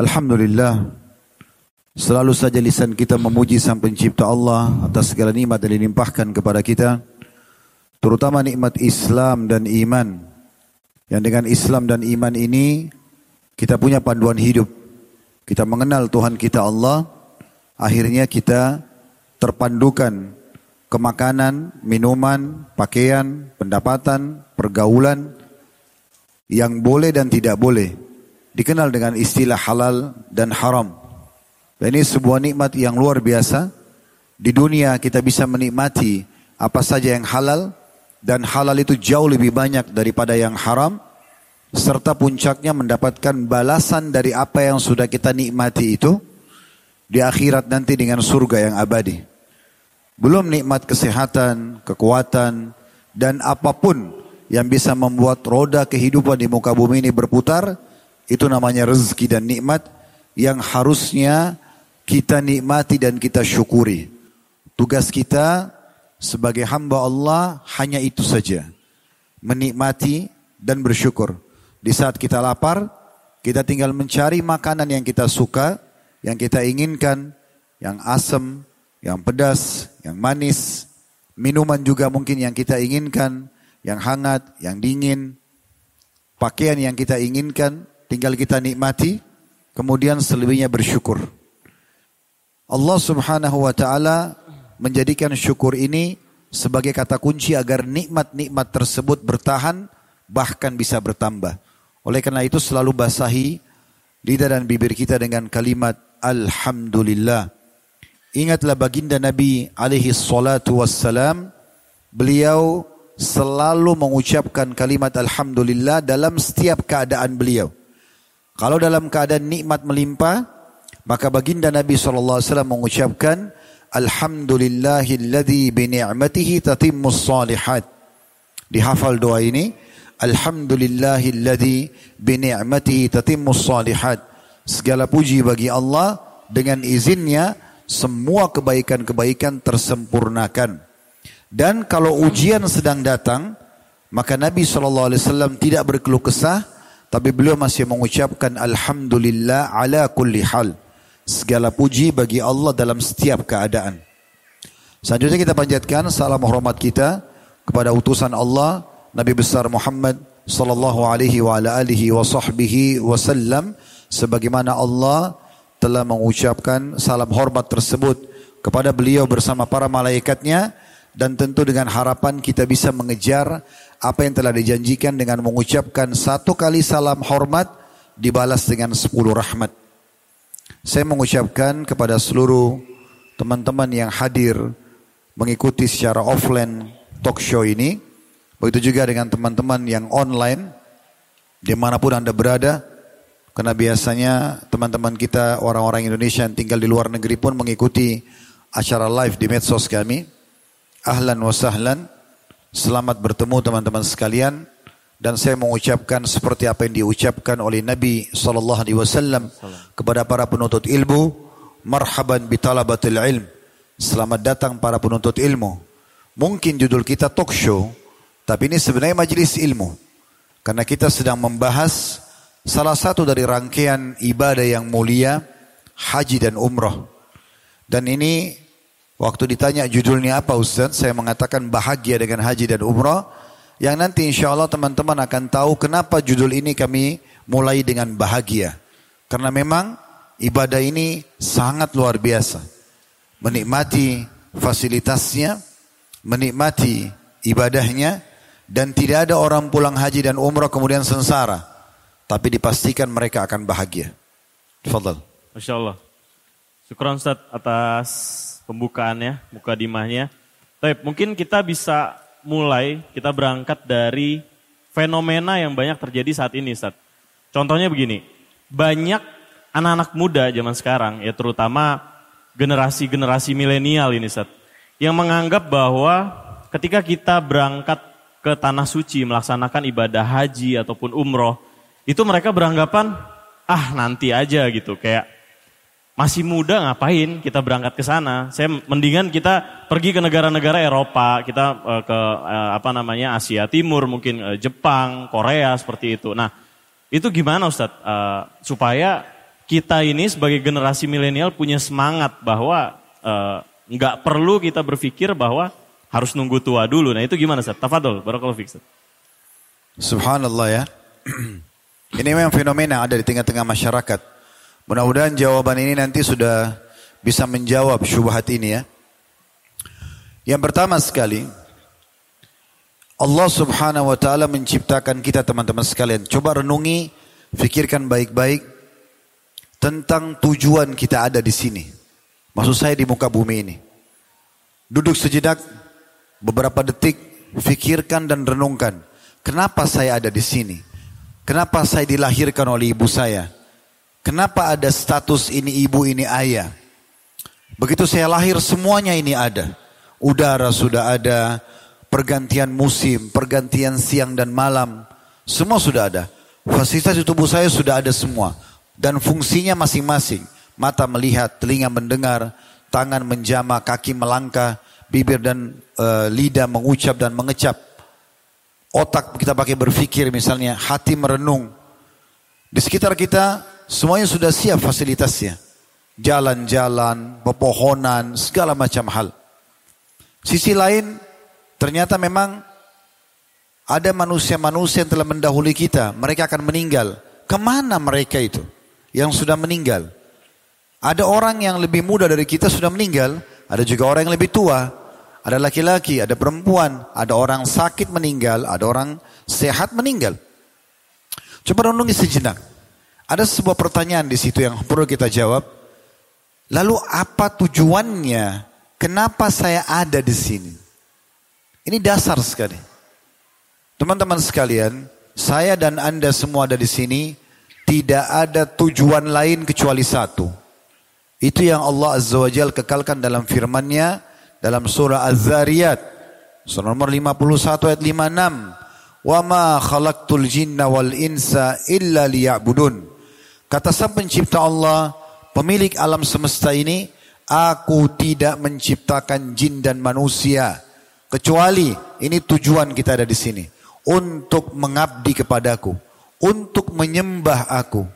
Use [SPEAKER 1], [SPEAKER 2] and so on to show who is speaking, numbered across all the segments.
[SPEAKER 1] Alhamdulillah. Selalu saja lisan kita memuji sang pencipta Allah atas segala nikmat yang dilimpahkan kepada kita terutama nikmat Islam dan iman. Yang dengan Islam dan iman ini kita punya panduan hidup. Kita mengenal Tuhan kita Allah akhirnya kita terpandukan ke makanan, minuman, pakaian, pendapatan, pergaulan yang boleh dan tidak boleh dikenal dengan istilah halal dan haram. Dan ini sebuah nikmat yang luar biasa. Di dunia kita bisa menikmati apa saja yang halal dan halal itu jauh lebih banyak daripada yang haram serta puncaknya mendapatkan balasan dari apa yang sudah kita nikmati itu di akhirat nanti dengan surga yang abadi. Belum nikmat kesehatan, kekuatan dan apa pun yang bisa membuat roda kehidupan di muka bumi ini berputar itu namanya rezeki dan nikmat yang harusnya kita nikmati dan kita syukuri. Tugas kita sebagai hamba Allah hanya itu saja. Menikmati dan bersyukur. Di saat kita lapar, kita tinggal mencari makanan yang kita suka, yang kita inginkan, yang asam, yang pedas, yang manis, minuman juga mungkin yang kita inginkan, yang hangat, yang dingin, pakaian yang kita inginkan, Tinggal kita nikmati, kemudian selebihnya bersyukur. Allah subhanahu wa ta'ala menjadikan syukur ini sebagai kata kunci agar nikmat-nikmat tersebut bertahan bahkan bisa bertambah. Oleh karena itu selalu basahi lidah dan bibir kita dengan kalimat Alhamdulillah. Ingatlah baginda Nabi alaihi salatu wassalam, beliau selalu mengucapkan kalimat Alhamdulillah dalam setiap keadaan beliau. Kalau dalam keadaan nikmat melimpah, maka baginda Nabi SAW mengucapkan, Alhamdulillahilladzi bini'matihi tatimmus salihat. Dihafal doa ini, Alhamdulillahilladzi bini'matihi tatimmus salihat. Segala puji bagi Allah, dengan izinnya, semua kebaikan-kebaikan tersempurnakan. Dan kalau ujian sedang datang, maka Nabi SAW tidak berkeluh kesah, tapi beliau masih mengucapkan Alhamdulillah ala kulli hal. Segala puji bagi Allah dalam setiap keadaan. Selanjutnya kita panjatkan salam hormat kita kepada utusan Allah Nabi besar Muhammad sallallahu alaihi wa ala alihi wa sahbihi wasallam sebagaimana Allah telah mengucapkan salam hormat tersebut kepada beliau bersama para malaikatnya dan tentu dengan harapan kita bisa mengejar apa yang telah dijanjikan dengan mengucapkan satu kali salam hormat dibalas dengan sepuluh rahmat. Saya mengucapkan kepada seluruh teman-teman yang hadir mengikuti secara offline talk show ini, begitu juga dengan teman-teman yang online, di mana pun Anda berada, karena biasanya teman-teman kita orang-orang Indonesia yang tinggal di luar negeri pun mengikuti acara live di medsos kami. Ahlan wa sahlan. Selamat bertemu teman-teman sekalian dan saya mengucapkan seperti apa yang diucapkan oleh Nabi sallallahu alaihi wasallam kepada para penuntut ilmu, marhaban bi talabatil ilm. Selamat datang para penuntut ilmu. Mungkin judul kita talk show, tapi ini sebenarnya majelis ilmu. Karena kita sedang membahas salah satu dari rangkaian ibadah yang mulia, haji dan umrah. Dan ini Waktu ditanya judulnya apa Ustaz, saya mengatakan bahagia dengan haji dan umrah. Yang nanti insya Allah teman-teman akan tahu kenapa judul ini kami mulai dengan bahagia. Karena memang ibadah ini sangat luar biasa. Menikmati fasilitasnya, menikmati ibadahnya, dan tidak ada orang pulang haji dan umrah kemudian sengsara. Tapi dipastikan mereka akan bahagia. Fadal.
[SPEAKER 2] Masya Allah. Syukur Ustaz atas pembukaannya, muka dimahnya. Tapi mungkin kita bisa mulai, kita berangkat dari fenomena yang banyak terjadi saat ini, Ustaz. Contohnya begini, banyak anak-anak muda zaman sekarang, ya terutama generasi-generasi milenial ini, Ustaz, yang menganggap bahwa ketika kita berangkat ke tanah suci melaksanakan ibadah haji ataupun umroh, itu mereka beranggapan, ah nanti aja gitu, kayak masih muda ngapain kita berangkat ke sana? Saya mendingan kita pergi ke negara-negara Eropa, kita uh, ke uh, apa namanya Asia Timur, mungkin uh, Jepang, Korea seperti itu. Nah, itu gimana Ustadz uh, supaya kita ini sebagai generasi milenial punya semangat bahwa uh, nggak perlu kita berpikir bahwa harus nunggu tua dulu. Nah itu gimana Ustaz? Tafadol, barakallahu fiik
[SPEAKER 1] Subhanallah ya. ini memang fenomena ada di tengah-tengah masyarakat. Mudah-mudahan jawaban ini nanti sudah bisa menjawab syubhat ini ya. Yang pertama sekali, Allah subhanahu wa ta'ala menciptakan kita teman-teman sekalian. Coba renungi, fikirkan baik-baik tentang tujuan kita ada di sini. Maksud saya di muka bumi ini. Duduk sejenak, beberapa detik, fikirkan dan renungkan. Kenapa saya ada di sini? Kenapa saya dilahirkan oleh ibu saya? Kenapa ada status ini ibu, ini ayah? Begitu saya lahir semuanya ini ada udara sudah ada, pergantian musim, pergantian siang dan malam, semua sudah ada. Fasilitas di tubuh saya sudah ada semua. Dan fungsinya masing-masing. Mata melihat, telinga mendengar, tangan menjama, kaki melangkah, bibir dan e, lidah mengucap dan mengecap. Otak kita pakai berpikir misalnya, hati merenung. Di sekitar kita semuanya sudah siap fasilitasnya. Jalan-jalan, pepohonan, segala macam hal. Sisi lain, ternyata memang ada manusia-manusia yang telah mendahului kita. Mereka akan meninggal. Ke mana mereka itu yang sudah meninggal? Ada orang yang lebih muda dari kita sudah meninggal. Ada juga orang yang lebih tua. Ada laki-laki, ada perempuan, ada orang sakit meninggal, ada orang sehat meninggal. Coba renungi sejenak. Ada sebuah pertanyaan di situ yang perlu kita jawab. Lalu apa tujuannya Kenapa saya ada di sini? Ini dasar sekali. Teman-teman sekalian, saya dan Anda semua ada di sini tidak ada tujuan lain kecuali satu. Itu yang Allah Azza wa Jal kekalkan dalam firman-Nya dalam surah Az-Zariyat surah nomor 51 ayat 56. Wa ma khalaqtul jinna wal insa illa liya'budun. Kata sang pencipta Allah, pemilik alam semesta ini, Aku tidak menciptakan jin dan manusia kecuali ini tujuan kita ada di sini untuk mengabdi kepadaku, untuk menyembah aku.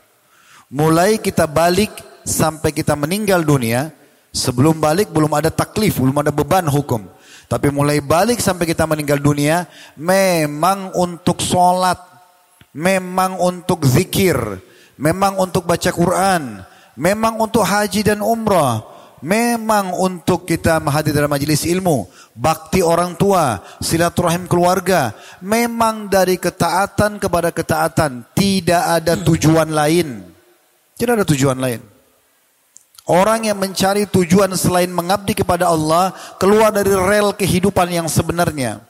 [SPEAKER 1] Mulai kita balik sampai kita meninggal dunia, sebelum balik belum ada taklif, belum ada beban hukum. Tapi mulai balik sampai kita meninggal dunia, memang untuk sholat, memang untuk zikir, memang untuk baca Quran, memang untuk haji dan umrah, memang untuk kita hadir dalam majelis ilmu, bakti orang tua, silaturahim keluarga, memang dari ketaatan kepada ketaatan, tidak ada tujuan lain. Tidak ada tujuan lain. Orang yang mencari tujuan selain mengabdi kepada Allah, keluar dari rel kehidupan yang sebenarnya.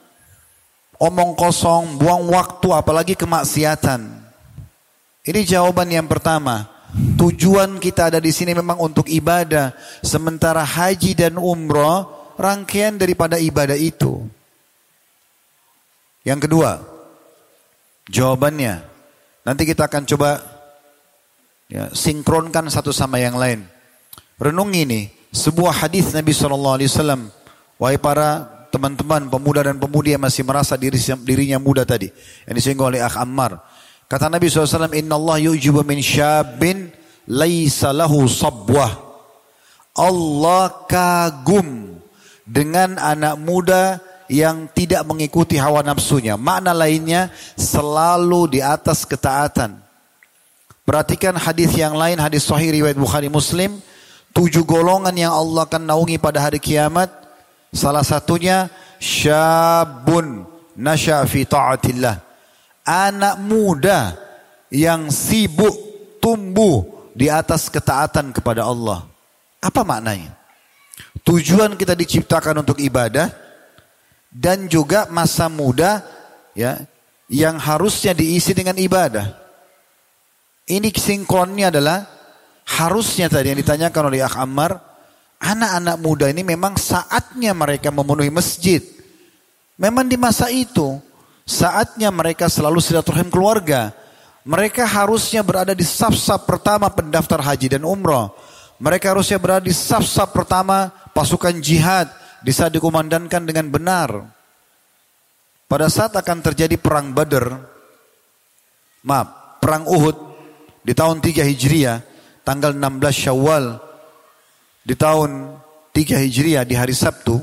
[SPEAKER 1] Omong kosong, buang waktu, apalagi kemaksiatan. Ini jawaban yang pertama. Tujuan kita ada di sini memang untuk ibadah. Sementara haji dan umroh rangkaian daripada ibadah itu. Yang kedua, jawabannya nanti kita akan coba ya, sinkronkan satu sama yang lain. Renungi ini sebuah hadis Nabi Shallallahu Alaihi Wasallam. Wahai para teman-teman pemuda dan pemudi yang masih merasa diri, dirinya muda tadi yang disinggung oleh Akh Ammar. Kata Nabi SAW, Inna Allah yujibu min syabin laisa lahu sabwah. Allah kagum dengan anak muda yang tidak mengikuti hawa nafsunya. Makna lainnya selalu di atas ketaatan. Perhatikan hadis yang lain, hadis sahih riwayat Bukhari Muslim. Tujuh golongan yang Allah akan naungi pada hari kiamat. Salah satunya syabun nasya fi ta'atillah anak muda yang sibuk tumbuh di atas ketaatan kepada Allah. Apa maknanya? Tujuan kita diciptakan untuk ibadah dan juga masa muda ya yang harusnya diisi dengan ibadah. Ini sinkronnya adalah harusnya tadi yang ditanyakan oleh Akh Ammar, anak-anak muda ini memang saatnya mereka memenuhi masjid. Memang di masa itu Saatnya mereka selalu silaturahim keluarga. Mereka harusnya berada di saf-saf pertama pendaftar haji dan umrah. Mereka harusnya berada di saf-saf pertama pasukan jihad di saat dikumandangkan dengan benar. Pada saat akan terjadi perang Badr, maaf, perang Uhud di tahun 3 Hijriah, tanggal 16 Syawal di tahun 3 Hijriah di hari Sabtu,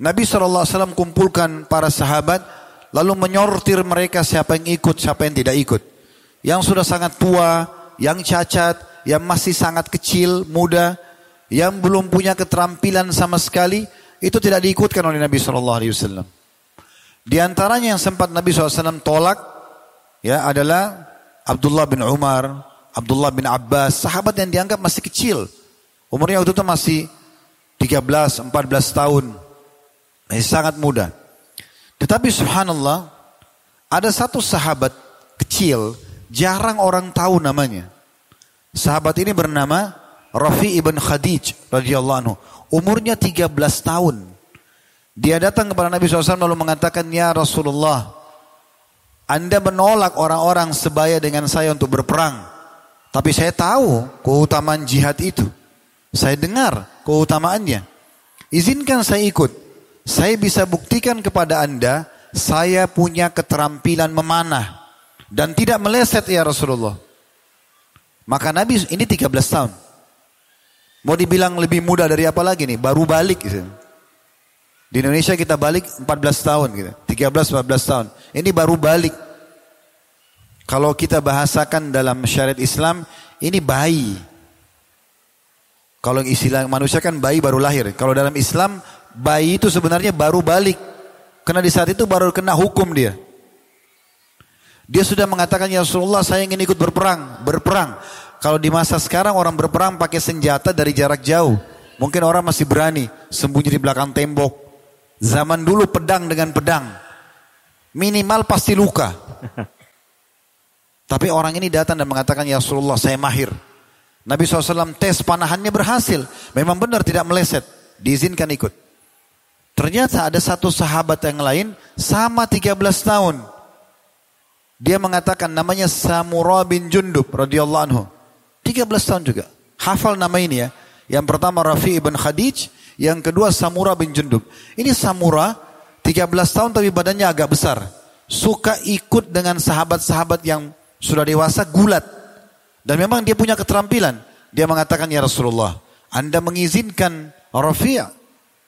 [SPEAKER 1] Nabi SAW kumpulkan para sahabat lalu menyortir mereka siapa yang ikut, siapa yang tidak ikut. Yang sudah sangat tua, yang cacat, yang masih sangat kecil, muda, yang belum punya keterampilan sama sekali, itu tidak diikutkan oleh Nabi SAW. Di antaranya yang sempat Nabi SAW tolak ya adalah Abdullah bin Umar, Abdullah bin Abbas, sahabat yang dianggap masih kecil. Umurnya waktu itu masih 13, 14 tahun. Masih sangat muda. Tetapi subhanallah, ada satu sahabat kecil, jarang orang tahu namanya. Sahabat ini bernama Rafi ibn Khadij radhiyallahu anhu. Umurnya 13 tahun. Dia datang kepada Nabi SAW lalu mengatakan, Ya Rasulullah, Anda menolak orang-orang sebaya dengan saya untuk berperang. Tapi saya tahu keutamaan jihad itu. Saya dengar keutamaannya. Izinkan saya ikut. Saya bisa buktikan kepada Anda, saya punya keterampilan memanah. Dan tidak meleset ya Rasulullah. Maka Nabi ini 13 tahun. Mau dibilang lebih muda dari apa lagi nih? Baru balik gitu. Di Indonesia kita balik 14 tahun gitu. 13 14 tahun. Ini baru balik. Kalau kita bahasakan dalam syariat Islam, ini bayi. Kalau istilah manusia kan bayi baru lahir. Kalau dalam Islam, bayi itu sebenarnya baru balik. Karena di saat itu baru kena hukum dia. Dia sudah mengatakan, ya Rasulullah saya ingin ikut berperang. Berperang. Kalau di masa sekarang orang berperang pakai senjata dari jarak jauh. Mungkin orang masih berani sembunyi di belakang tembok. Zaman dulu pedang dengan pedang. Minimal pasti luka. Tapi orang ini datang dan mengatakan, Ya Rasulullah saya mahir. Nabi SAW tes panahannya berhasil. Memang benar tidak meleset. Diizinkan ikut. Ternyata ada satu sahabat yang lain sama 13 tahun. Dia mengatakan namanya Samura bin Jundub radhiyallahu anhu. 13 tahun juga. Hafal nama ini ya. Yang pertama Rafi ibn Khadij, yang kedua Samura bin Jundub. Ini Samura 13 tahun tapi badannya agak besar. Suka ikut dengan sahabat-sahabat yang sudah dewasa gulat. Dan memang dia punya keterampilan. Dia mengatakan ya Rasulullah, Anda mengizinkan Rafi'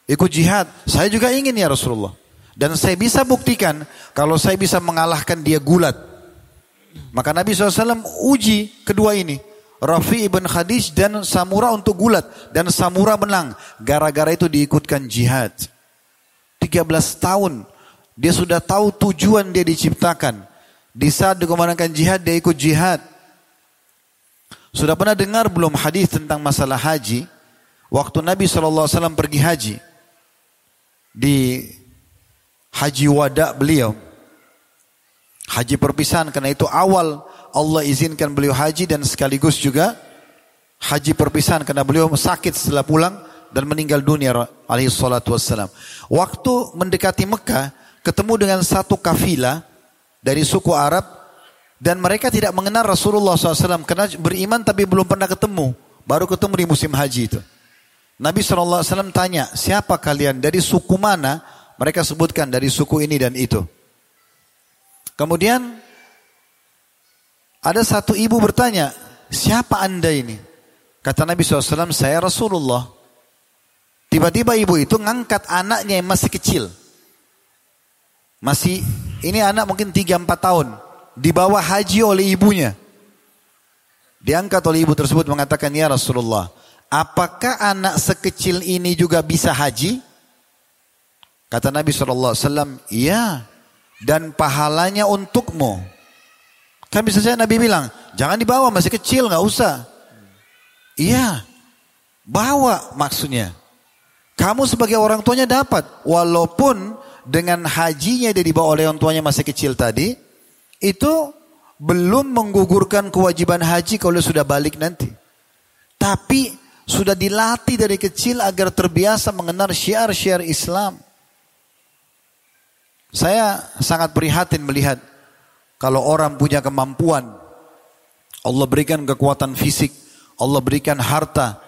[SPEAKER 1] ikut jihad. Saya juga ingin ya Rasulullah. Dan saya bisa buktikan kalau saya bisa mengalahkan dia gulat. Maka Nabi SAW uji kedua ini. Rafi ibn Khadij dan Samura untuk gulat. Dan Samura menang. Gara-gara itu diikutkan jihad. 13 tahun. Dia sudah tahu tujuan dia diciptakan. Di saat dikomandangkan jihad, dia ikut jihad. Sudah pernah dengar belum hadis tentang masalah haji? Waktu Nabi SAW pergi haji. Di haji wada beliau. Haji perpisahan karena itu awal Allah izinkan beliau haji dan sekaligus juga haji perpisahan karena beliau sakit setelah pulang dan meninggal dunia alaihi wassalam. Waktu mendekati Mekah ketemu dengan satu kafilah dari suku Arab dan mereka tidak mengenal Rasulullah SAW karena beriman tapi belum pernah ketemu. Baru ketemu di musim haji itu. Nabi SAW tanya, siapa kalian dari suku mana? Mereka sebutkan dari suku ini dan itu. Kemudian ada satu ibu bertanya, siapa anda ini? Kata Nabi SAW, saya Rasulullah. Tiba-tiba ibu itu ngangkat anaknya yang masih kecil. Masih, ini anak mungkin 3-4 tahun. Dibawa haji oleh ibunya. Diangkat oleh ibu tersebut mengatakan, Ya Rasulullah, apakah anak sekecil ini juga bisa haji? Kata Nabi SAW, iya. Dan pahalanya untukmu. Kan bisa saja Nabi bilang, jangan dibawa masih kecil nggak usah. Iya, bawa maksudnya. Kamu sebagai orang tuanya dapat, walaupun dengan hajinya dia dibawa oleh orang tuanya masih kecil tadi, itu belum menggugurkan kewajiban haji kalau sudah balik nanti. Tapi sudah dilatih dari kecil agar terbiasa mengenal syiar-syiar Islam. Saya sangat prihatin melihat kalau orang punya kemampuan, Allah berikan kekuatan fisik, Allah berikan harta.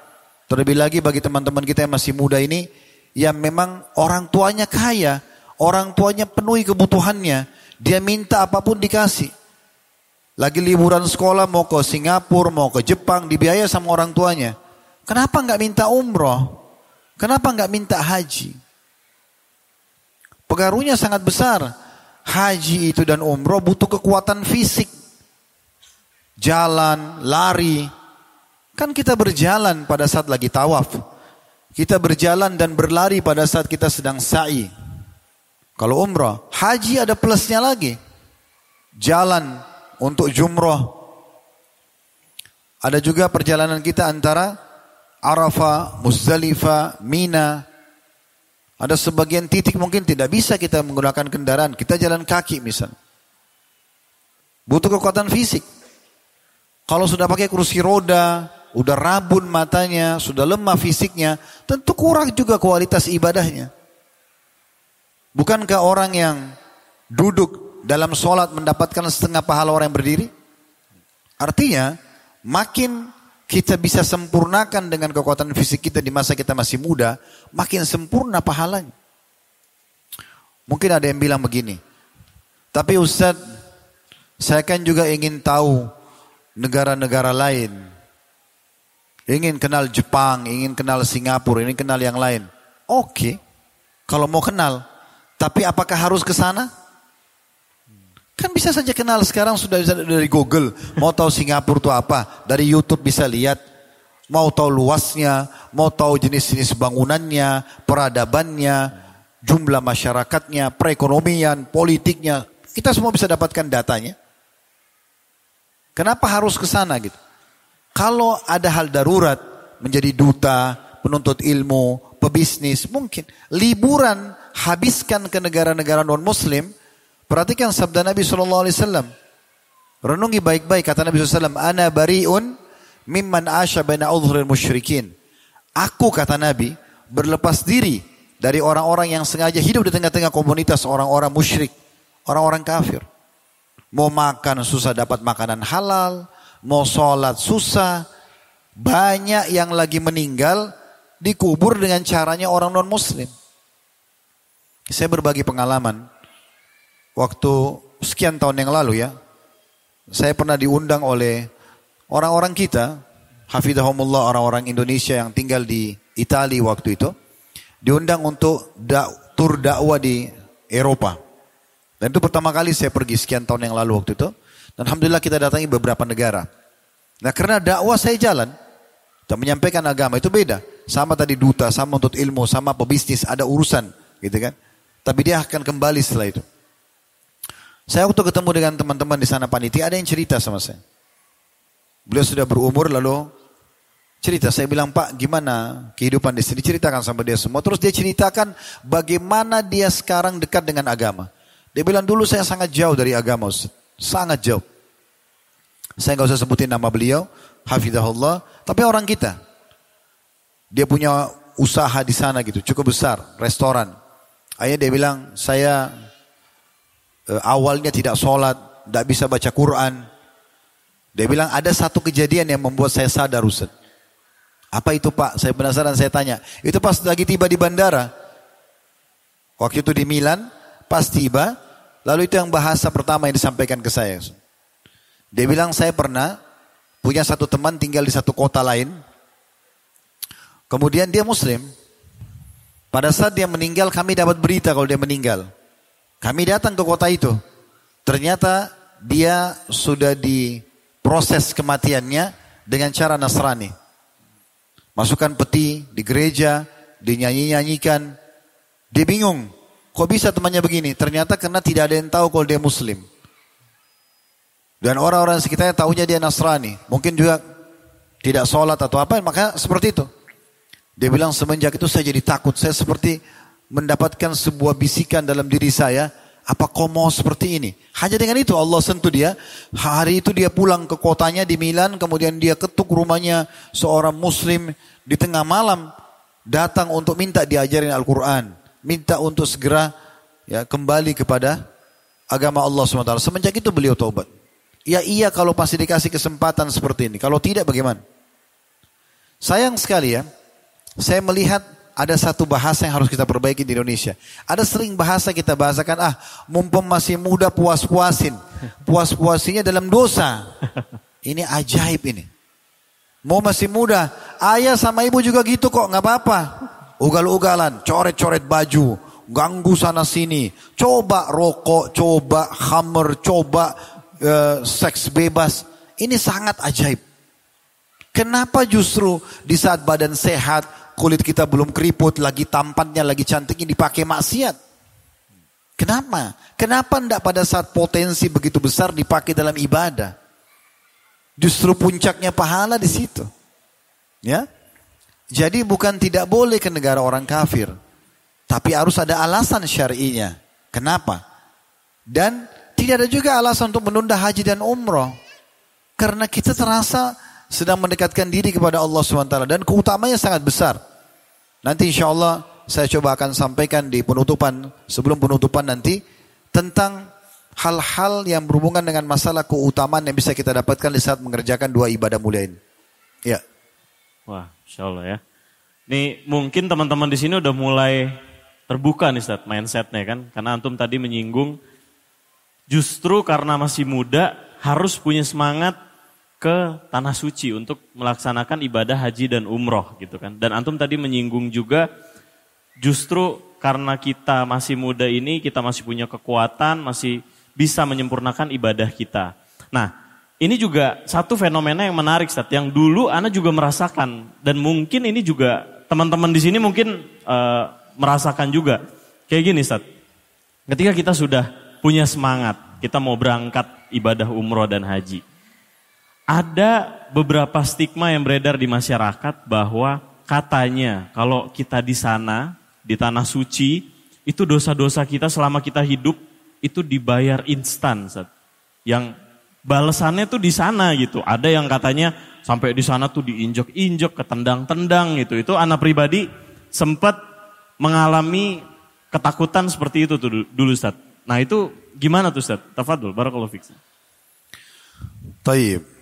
[SPEAKER 1] Terlebih lagi bagi teman-teman kita yang masih muda ini, yang memang orang tuanya kaya, orang tuanya penuhi kebutuhannya, dia minta apa pun dikasih. Lagi liburan sekolah mau ke Singapura, mau ke Jepang, dibiayai sama orang tuanya. Kenapa nggak minta umroh? Kenapa nggak minta haji? Pengaruhnya sangat besar. Haji itu dan umroh butuh kekuatan fisik. Jalan, lari. Kan kita berjalan pada saat lagi tawaf. Kita berjalan dan berlari pada saat kita sedang sa'i. Kalau umroh, haji ada plusnya lagi. Jalan untuk jumroh. Ada juga perjalanan kita antara Arafah, Muzdalifah, Mina. Ada sebagian titik mungkin tidak bisa kita menggunakan kendaraan. Kita jalan kaki misal. Butuh kekuatan fisik. Kalau sudah pakai kursi roda, udah rabun matanya, sudah lemah fisiknya, tentu kurang juga kualitas ibadahnya. Bukankah orang yang duduk dalam sholat mendapatkan setengah pahala orang yang berdiri? Artinya, makin kita bisa sempurnakan dengan kekuatan fisik kita di masa kita masih muda, makin sempurna pahalanya. Mungkin ada yang bilang begini, tapi Ustadz, saya kan juga ingin tahu negara-negara lain. Ingin kenal Jepang, ingin kenal Singapura, ingin kenal yang lain. Oke, kalau mau kenal. Tapi apakah harus ke sana? Kan bisa saja kenal sekarang sudah bisa dari Google. Mau tahu Singapura itu apa? Dari YouTube bisa lihat. Mau tahu luasnya, mau tahu jenis-jenis bangunannya, peradabannya, jumlah masyarakatnya, perekonomian, politiknya. Kita semua bisa dapatkan datanya. Kenapa harus ke sana gitu? Kalau ada hal darurat, menjadi duta, penuntut ilmu, pebisnis, mungkin. Liburan, habiskan ke negara-negara non-muslim, Perhatikan sabda Nabi SAW. Renungi baik-baik kata Nabi SAW. Ana bari'un mimman asya baina musyrikin. Aku kata Nabi berlepas diri dari orang-orang yang sengaja hidup di tengah-tengah komunitas orang-orang musyrik. Orang-orang kafir. Mau makan susah dapat makanan halal. Mau sholat susah. Banyak yang lagi meninggal dikubur dengan caranya orang non muslim. Saya berbagi pengalaman waktu sekian tahun yang lalu ya, saya pernah diundang oleh orang-orang kita, hafidhahumullah orang-orang Indonesia yang tinggal di Italia waktu itu, diundang untuk da tur dakwah di Eropa. Dan itu pertama kali saya pergi sekian tahun yang lalu waktu itu. Dan Alhamdulillah kita datangi beberapa negara. Nah karena dakwah saya jalan, dan menyampaikan agama itu beda. Sama tadi duta, sama untuk ilmu, sama pebisnis, ada urusan gitu kan. Tapi dia akan kembali setelah itu. Saya waktu ketemu dengan teman-teman di sana panitia ada yang cerita sama saya. Beliau sudah berumur lalu cerita. Saya bilang Pak gimana kehidupan di sini ceritakan sama dia semua. Terus dia ceritakan bagaimana dia sekarang dekat dengan agama. Dia bilang dulu saya sangat jauh dari agama, sangat jauh. Saya nggak usah sebutin nama beliau, Hafidahullah, tapi orang kita. Dia punya usaha di sana gitu, cukup besar, restoran. Akhirnya dia bilang, saya Eh, awalnya tidak sholat, tidak bisa baca Quran. Dia bilang ada satu kejadian yang membuat saya sadar Ustaz. Apa itu Pak? Saya penasaran saya tanya. Itu pas lagi tiba di bandara. Waktu itu di Milan, pas tiba, lalu itu yang bahasa pertama yang disampaikan ke saya. Dia bilang saya pernah punya satu teman tinggal di satu kota lain. Kemudian dia muslim. Pada saat dia meninggal kami dapat berita kalau dia meninggal. Kami datang ke kota itu. Ternyata dia sudah diproses kematiannya dengan cara Nasrani. Masukkan peti di gereja, dinyanyi-nyanyikan. Dia bingung. Kok bisa temannya begini? Ternyata karena tidak ada yang tahu kalau dia muslim. Dan orang-orang sekitarnya tahunya dia Nasrani. Mungkin juga tidak sholat atau apa, maka seperti itu. Dia bilang semenjak itu saya jadi takut. Saya seperti mendapatkan sebuah bisikan dalam diri saya, apa kau mau seperti ini? Hanya dengan itu Allah sentuh dia. Hari itu dia pulang ke kotanya di Milan, kemudian dia ketuk rumahnya seorang muslim di tengah malam datang untuk minta diajarin Al-Quran. Minta untuk segera ya kembali kepada agama Allah SWT. Semenjak itu beliau taubat. Ya iya kalau pasti dikasih kesempatan seperti ini. Kalau tidak bagaimana? Sayang sekali ya, saya melihat ada satu bahasa yang harus kita perbaiki di Indonesia. Ada sering bahasa kita bahasakan, ah mumpung masih muda puas-puasin. Puas-puasinya dalam dosa. Ini ajaib ini. Mau masih muda, ayah sama ibu juga gitu kok, nggak apa-apa. Ugal-ugalan, coret-coret baju, ganggu sana sini. Coba rokok, coba hammer, coba uh, seks bebas. Ini sangat ajaib. Kenapa justru di saat badan sehat, kulit kita belum keriput, lagi tampannya, lagi cantiknya dipakai maksiat? Kenapa? Kenapa tidak pada saat potensi begitu besar dipakai dalam ibadah? Justru puncaknya pahala di situ. Ya. Jadi bukan tidak boleh ke negara orang kafir. Tapi harus ada alasan syar'inya. Kenapa? Dan tidak ada juga alasan untuk menunda haji dan umroh. Karena kita terasa sedang mendekatkan diri kepada Allah SWT. Dan keutamanya sangat besar. Nanti insya Allah saya coba akan sampaikan di penutupan, sebelum penutupan nanti, tentang hal-hal yang berhubungan dengan masalah keutamaan yang bisa kita dapatkan di saat mengerjakan dua ibadah mulia ini. Ya.
[SPEAKER 2] Wah, insya Allah ya. Ini mungkin teman-teman di sini udah mulai terbuka nih Ustaz, mindsetnya kan. Karena Antum tadi menyinggung justru karena masih muda harus punya semangat ke tanah suci untuk melaksanakan ibadah haji dan umroh gitu kan. Dan Antum tadi menyinggung juga justru karena kita masih muda ini, kita masih punya kekuatan, masih bisa menyempurnakan ibadah kita. Nah, ini juga satu fenomena yang menarik, Stat, yang dulu Anda juga merasakan dan mungkin ini juga teman-teman di sini mungkin uh, merasakan juga. Kayak gini, Stat. Ketika kita sudah punya semangat, kita mau berangkat ibadah umroh dan haji. Ada beberapa stigma yang beredar di masyarakat bahwa katanya kalau kita di sana, di tanah suci, itu dosa-dosa kita selama kita hidup itu dibayar instan, Yang balasannya tuh di sana gitu. Ada yang katanya sampai di sana tuh diinjek-injek, ketendang-tendang gitu. Itu anak pribadi sempat mengalami ketakutan seperti itu tuh dulu Ustaz. Nah itu gimana tuh Ustaz? Tafadul, barakallahu fiksi.
[SPEAKER 1] Taib.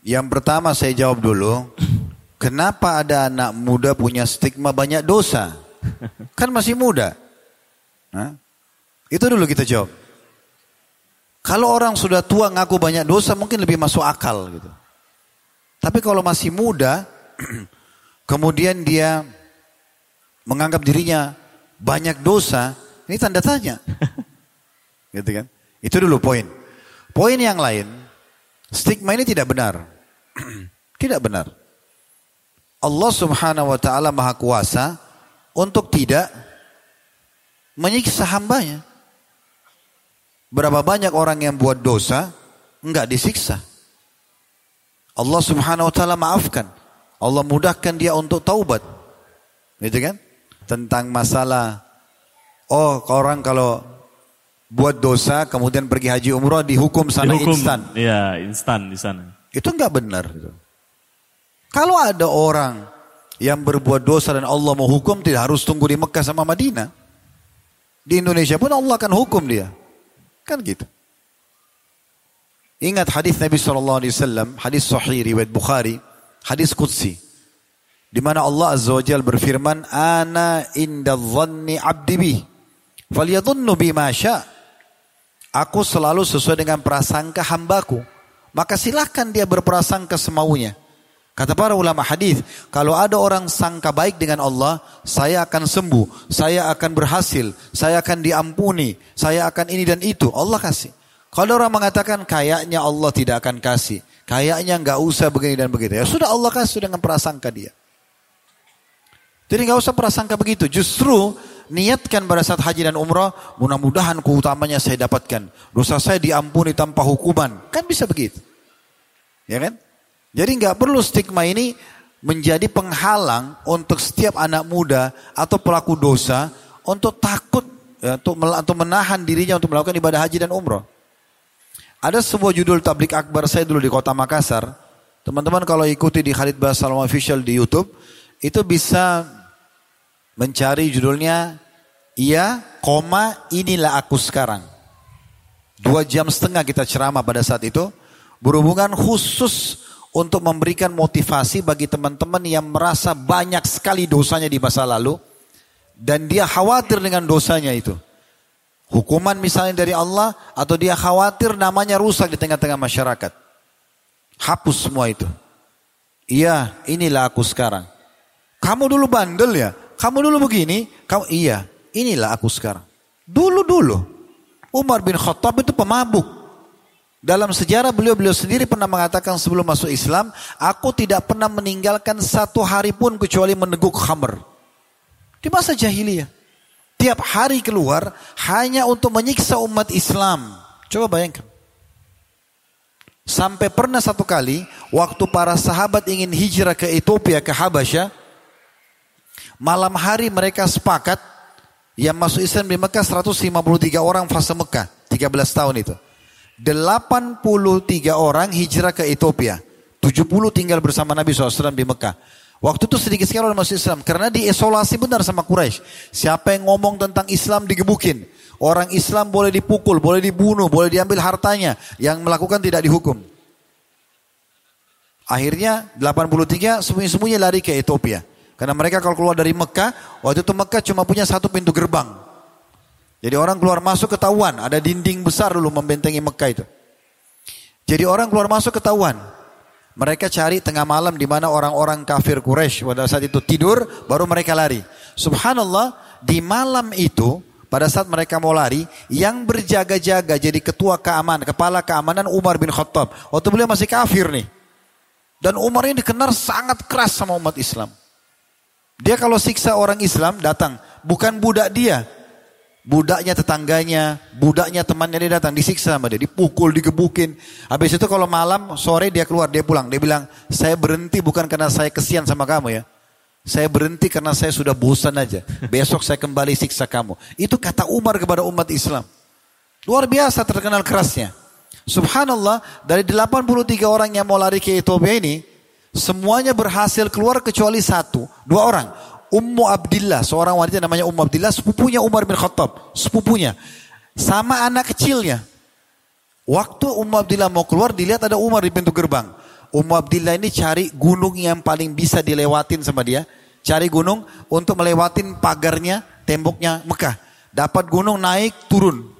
[SPEAKER 1] Yang pertama saya jawab dulu. Kenapa ada anak muda punya stigma banyak dosa? Kan masih muda. Hah? Itu dulu kita jawab. Kalau orang sudah tua ngaku banyak dosa mungkin lebih masuk akal gitu. Tapi kalau masih muda, kemudian dia menganggap dirinya banyak dosa, ini tanda tanya. gitu kan? Itu dulu poin. Poin yang lain, stigma ini tidak benar. tidak benar. Allah subhanahu wa ta'ala maha kuasa untuk tidak menyiksa hambanya. Berapa banyak orang yang buat dosa, enggak disiksa. Allah subhanahu wa ta'ala maafkan. Allah mudahkan dia untuk taubat. Gitu kan? Tentang masalah, oh orang kalau buat dosa kemudian pergi haji umroh dihukum sana dihukum, instan.
[SPEAKER 2] Iya, instan di sana.
[SPEAKER 1] Itu enggak benar. Kalau ada orang yang berbuat dosa dan Allah mau hukum tidak harus tunggu di Mekah sama Madinah. Di Indonesia pun Allah akan hukum dia. Kan gitu. Ingat hadis Nabi SAW, hadis sahih riwayat Bukhari, hadis Qudsi. Di mana Allah Azza wa Jal berfirman, Ana inda dhanni abdi bi, falyadunnu bima sya. Aku selalu sesuai dengan prasangka hambaku. Maka silahkan dia berprasangka semaunya. Kata para ulama hadis, kalau ada orang sangka baik dengan Allah, saya akan sembuh, saya akan berhasil, saya akan diampuni, saya akan ini dan itu. Allah kasih. Kalau orang mengatakan kayaknya Allah tidak akan kasih, kayaknya nggak usah begini dan begitu, ya sudah Allah kasih dengan prasangka dia. Jadi nggak usah prasangka begitu. Justru niatkan pada saat haji dan umrah, mudah-mudahan keutamanya saya dapatkan. Dosa saya diampuni tanpa hukuman. Kan bisa begitu. Ya kan? Jadi nggak perlu stigma ini menjadi penghalang untuk setiap anak muda atau pelaku dosa untuk takut ya, untuk, untuk menahan dirinya untuk melakukan ibadah haji dan umroh. Ada sebuah judul tablik akbar saya dulu di kota Makassar. Teman-teman kalau ikuti di Khalid Basalam Official di Youtube, itu bisa mencari judulnya Iya, koma inilah aku sekarang. Dua jam setengah kita ceramah pada saat itu. Berhubungan khusus untuk memberikan motivasi bagi teman-teman yang merasa banyak sekali dosanya di masa lalu dan dia khawatir dengan dosanya itu. Hukuman misalnya dari Allah atau dia khawatir namanya rusak di tengah-tengah masyarakat. Hapus semua itu. Iya, inilah aku sekarang. Kamu dulu bandel ya? Kamu dulu begini? Kamu iya, inilah aku sekarang. Dulu-dulu Umar bin Khattab itu pemabuk. Dalam sejarah beliau-beliau sendiri pernah mengatakan sebelum masuk Islam, aku tidak pernah meninggalkan satu hari pun kecuali meneguk khamr. Di masa jahiliyah. Tiap hari keluar hanya untuk menyiksa umat Islam. Coba bayangkan. Sampai pernah satu kali, waktu para sahabat ingin hijrah ke Ethiopia, ke Habasyah, malam hari mereka sepakat, yang masuk Islam di Mekah 153 orang fase Mekah, 13 tahun itu. 83 orang hijrah ke Ethiopia. 70 tinggal bersama Nabi SAW di Mekah. Waktu itu sedikit sekali orang masuk Islam. Karena diisolasi benar sama Quraisy. Siapa yang ngomong tentang Islam digebukin. Orang Islam boleh dipukul, boleh dibunuh, boleh diambil hartanya. Yang melakukan tidak dihukum. Akhirnya 83 sembunyi-sembunyi lari ke Ethiopia. Karena mereka kalau keluar dari Mekah, waktu itu Mekah cuma punya satu pintu gerbang. Jadi orang keluar masuk ketahuan, ada dinding besar dulu membentengi Mekah itu. Jadi orang keluar masuk ketahuan. Mereka cari tengah malam di mana orang-orang kafir Quraisy pada saat itu tidur, baru mereka lari. Subhanallah, di malam itu pada saat mereka mau lari, yang berjaga-jaga jadi ketua keamanan, kepala keamanan Umar bin Khattab. Waktu beliau masih kafir nih. Dan Umar ini dikenal sangat keras sama umat Islam. Dia kalau siksa orang Islam datang, bukan budak dia, budaknya tetangganya, budaknya temannya dia datang disiksa sama dia, dipukul, digebukin. Habis itu kalau malam, sore dia keluar, dia pulang. Dia bilang, saya berhenti bukan karena saya kesian sama kamu ya. Saya berhenti karena saya sudah bosan aja. Besok saya kembali siksa kamu. Itu kata Umar kepada umat Islam. Luar biasa terkenal kerasnya. Subhanallah, dari 83 orang yang mau lari ke Ethiopia ini, semuanya berhasil keluar kecuali satu, dua orang. Ummu Abdillah, seorang wanita namanya Ummu Abdillah, sepupunya Umar bin Khattab, sepupunya. Sama anak kecilnya. Waktu Ummu Abdillah mau keluar, dilihat ada Umar di pintu gerbang. Ummu Abdillah ini cari gunung yang paling bisa dilewatin sama dia. Cari gunung untuk melewatin pagarnya, temboknya Mekah. Dapat gunung naik, turun.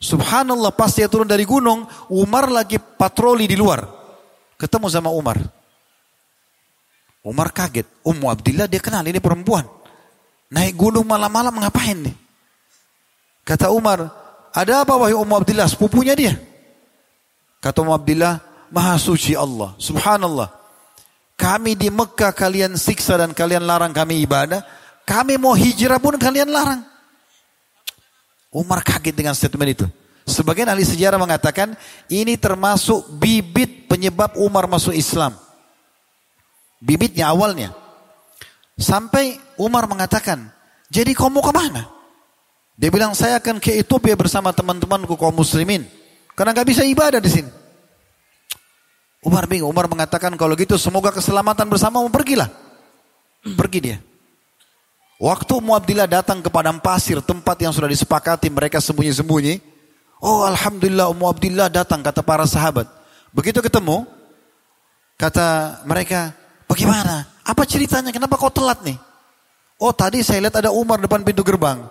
[SPEAKER 1] Subhanallah pas dia turun dari gunung, Umar lagi patroli di luar. Ketemu sama Umar. Umar kaget. Ummu Abdillah dia kenal ini perempuan. Naik gunung malam-malam ngapain nih? Kata Umar, ada apa wahai Ummu Abdillah? Sepupunya dia. Kata Ummu Abdillah, Maha suci Allah. Subhanallah. Kami di Mekah kalian siksa dan kalian larang kami ibadah. Kami mau hijrah pun kalian larang. Umar kaget dengan statement itu. Sebagian ahli sejarah mengatakan ini termasuk bibit penyebab Umar masuk Islam. Bibitnya awalnya. Sampai Umar mengatakan, jadi kau mau ke mana? Dia bilang, saya akan ke Ethiopia bersama teman-temanku kaum muslimin. Karena gak bisa ibadah di sini. Umar bingung. Umar mengatakan, kalau gitu semoga keselamatan bersama, mau pergilah. Pergi dia. Waktu Muabdillah datang ke padang pasir, tempat yang sudah disepakati mereka sembunyi-sembunyi. Oh Alhamdulillah Ummu Abdillah datang, kata para sahabat. Begitu ketemu, kata mereka, Bagaimana? Apa ceritanya? Kenapa kau telat nih? Oh tadi saya lihat ada Umar depan pintu gerbang.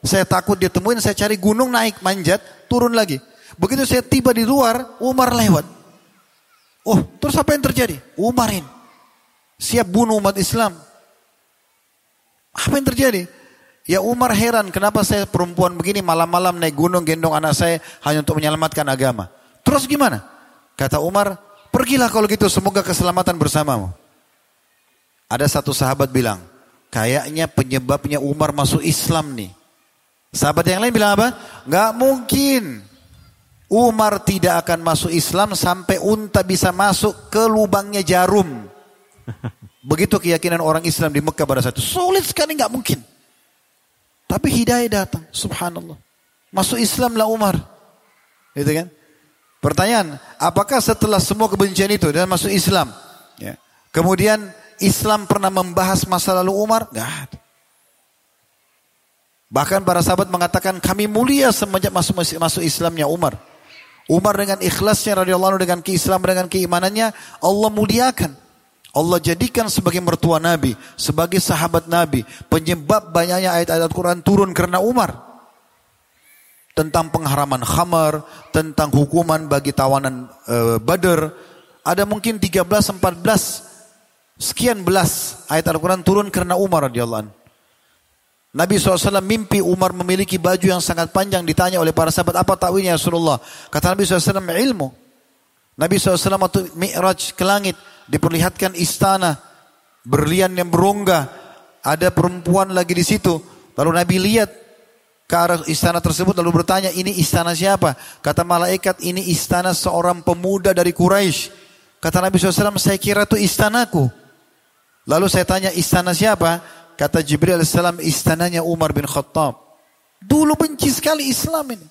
[SPEAKER 1] Saya takut dia temuin, saya cari gunung naik, manjat, turun lagi. Begitu saya tiba di luar, Umar lewat. Oh, terus apa yang terjadi? Umarin. Siap bunuh umat Islam. Apa yang terjadi? Ya Umar heran kenapa saya perempuan begini malam-malam naik gunung gendong anak saya hanya untuk menyelamatkan agama. Terus gimana? Kata Umar, pergilah kalau gitu semoga keselamatan bersamamu. Ada satu sahabat bilang, kayaknya penyebabnya Umar masuk Islam nih. Sahabat yang lain bilang apa? Gak mungkin. Umar tidak akan masuk Islam sampai unta bisa masuk ke lubangnya jarum. Begitu keyakinan orang Islam di Mekah pada saat itu. Sulit sekali nggak mungkin. Tapi hidayah datang. Subhanallah. Masuk Islam lah Umar. Gitu kan? Pertanyaan, apakah setelah semua kebencian itu dan masuk Islam? Ya. Kemudian Islam pernah membahas masa lalu Umar? Gak ada. Bahkan para sahabat mengatakan kami mulia semenjak masuk masuk Islamnya Umar. Umar dengan ikhlasnya radhiyallahu dengan keislaman dengan keimanannya Allah muliakan. Allah jadikan sebagai mertua Nabi, sebagai sahabat Nabi, penyebab banyaknya ayat-ayat Al-Quran turun karena Umar. Tentang pengharaman khamar, tentang hukuman bagi tawanan e, Badr. Ada mungkin 13, 14, sekian belas ayat Al-Quran turun karena Umar radhiyallahu anhu. Nabi SAW mimpi Umar memiliki baju yang sangat panjang ditanya oleh para sahabat apa takwilnya Rasulullah. Kata Nabi SAW ilmu. Nabi SAW waktu mi'raj ke langit diperlihatkan istana berlian yang berongga. Ada perempuan lagi di situ. Lalu Nabi lihat ke arah istana tersebut lalu bertanya ini istana siapa? Kata malaikat ini istana seorang pemuda dari Quraisy. Kata Nabi SAW saya kira itu istanaku. Lalu saya tanya istana siapa? Kata Jibril AS istananya Umar bin Khattab. Dulu benci sekali Islam ini.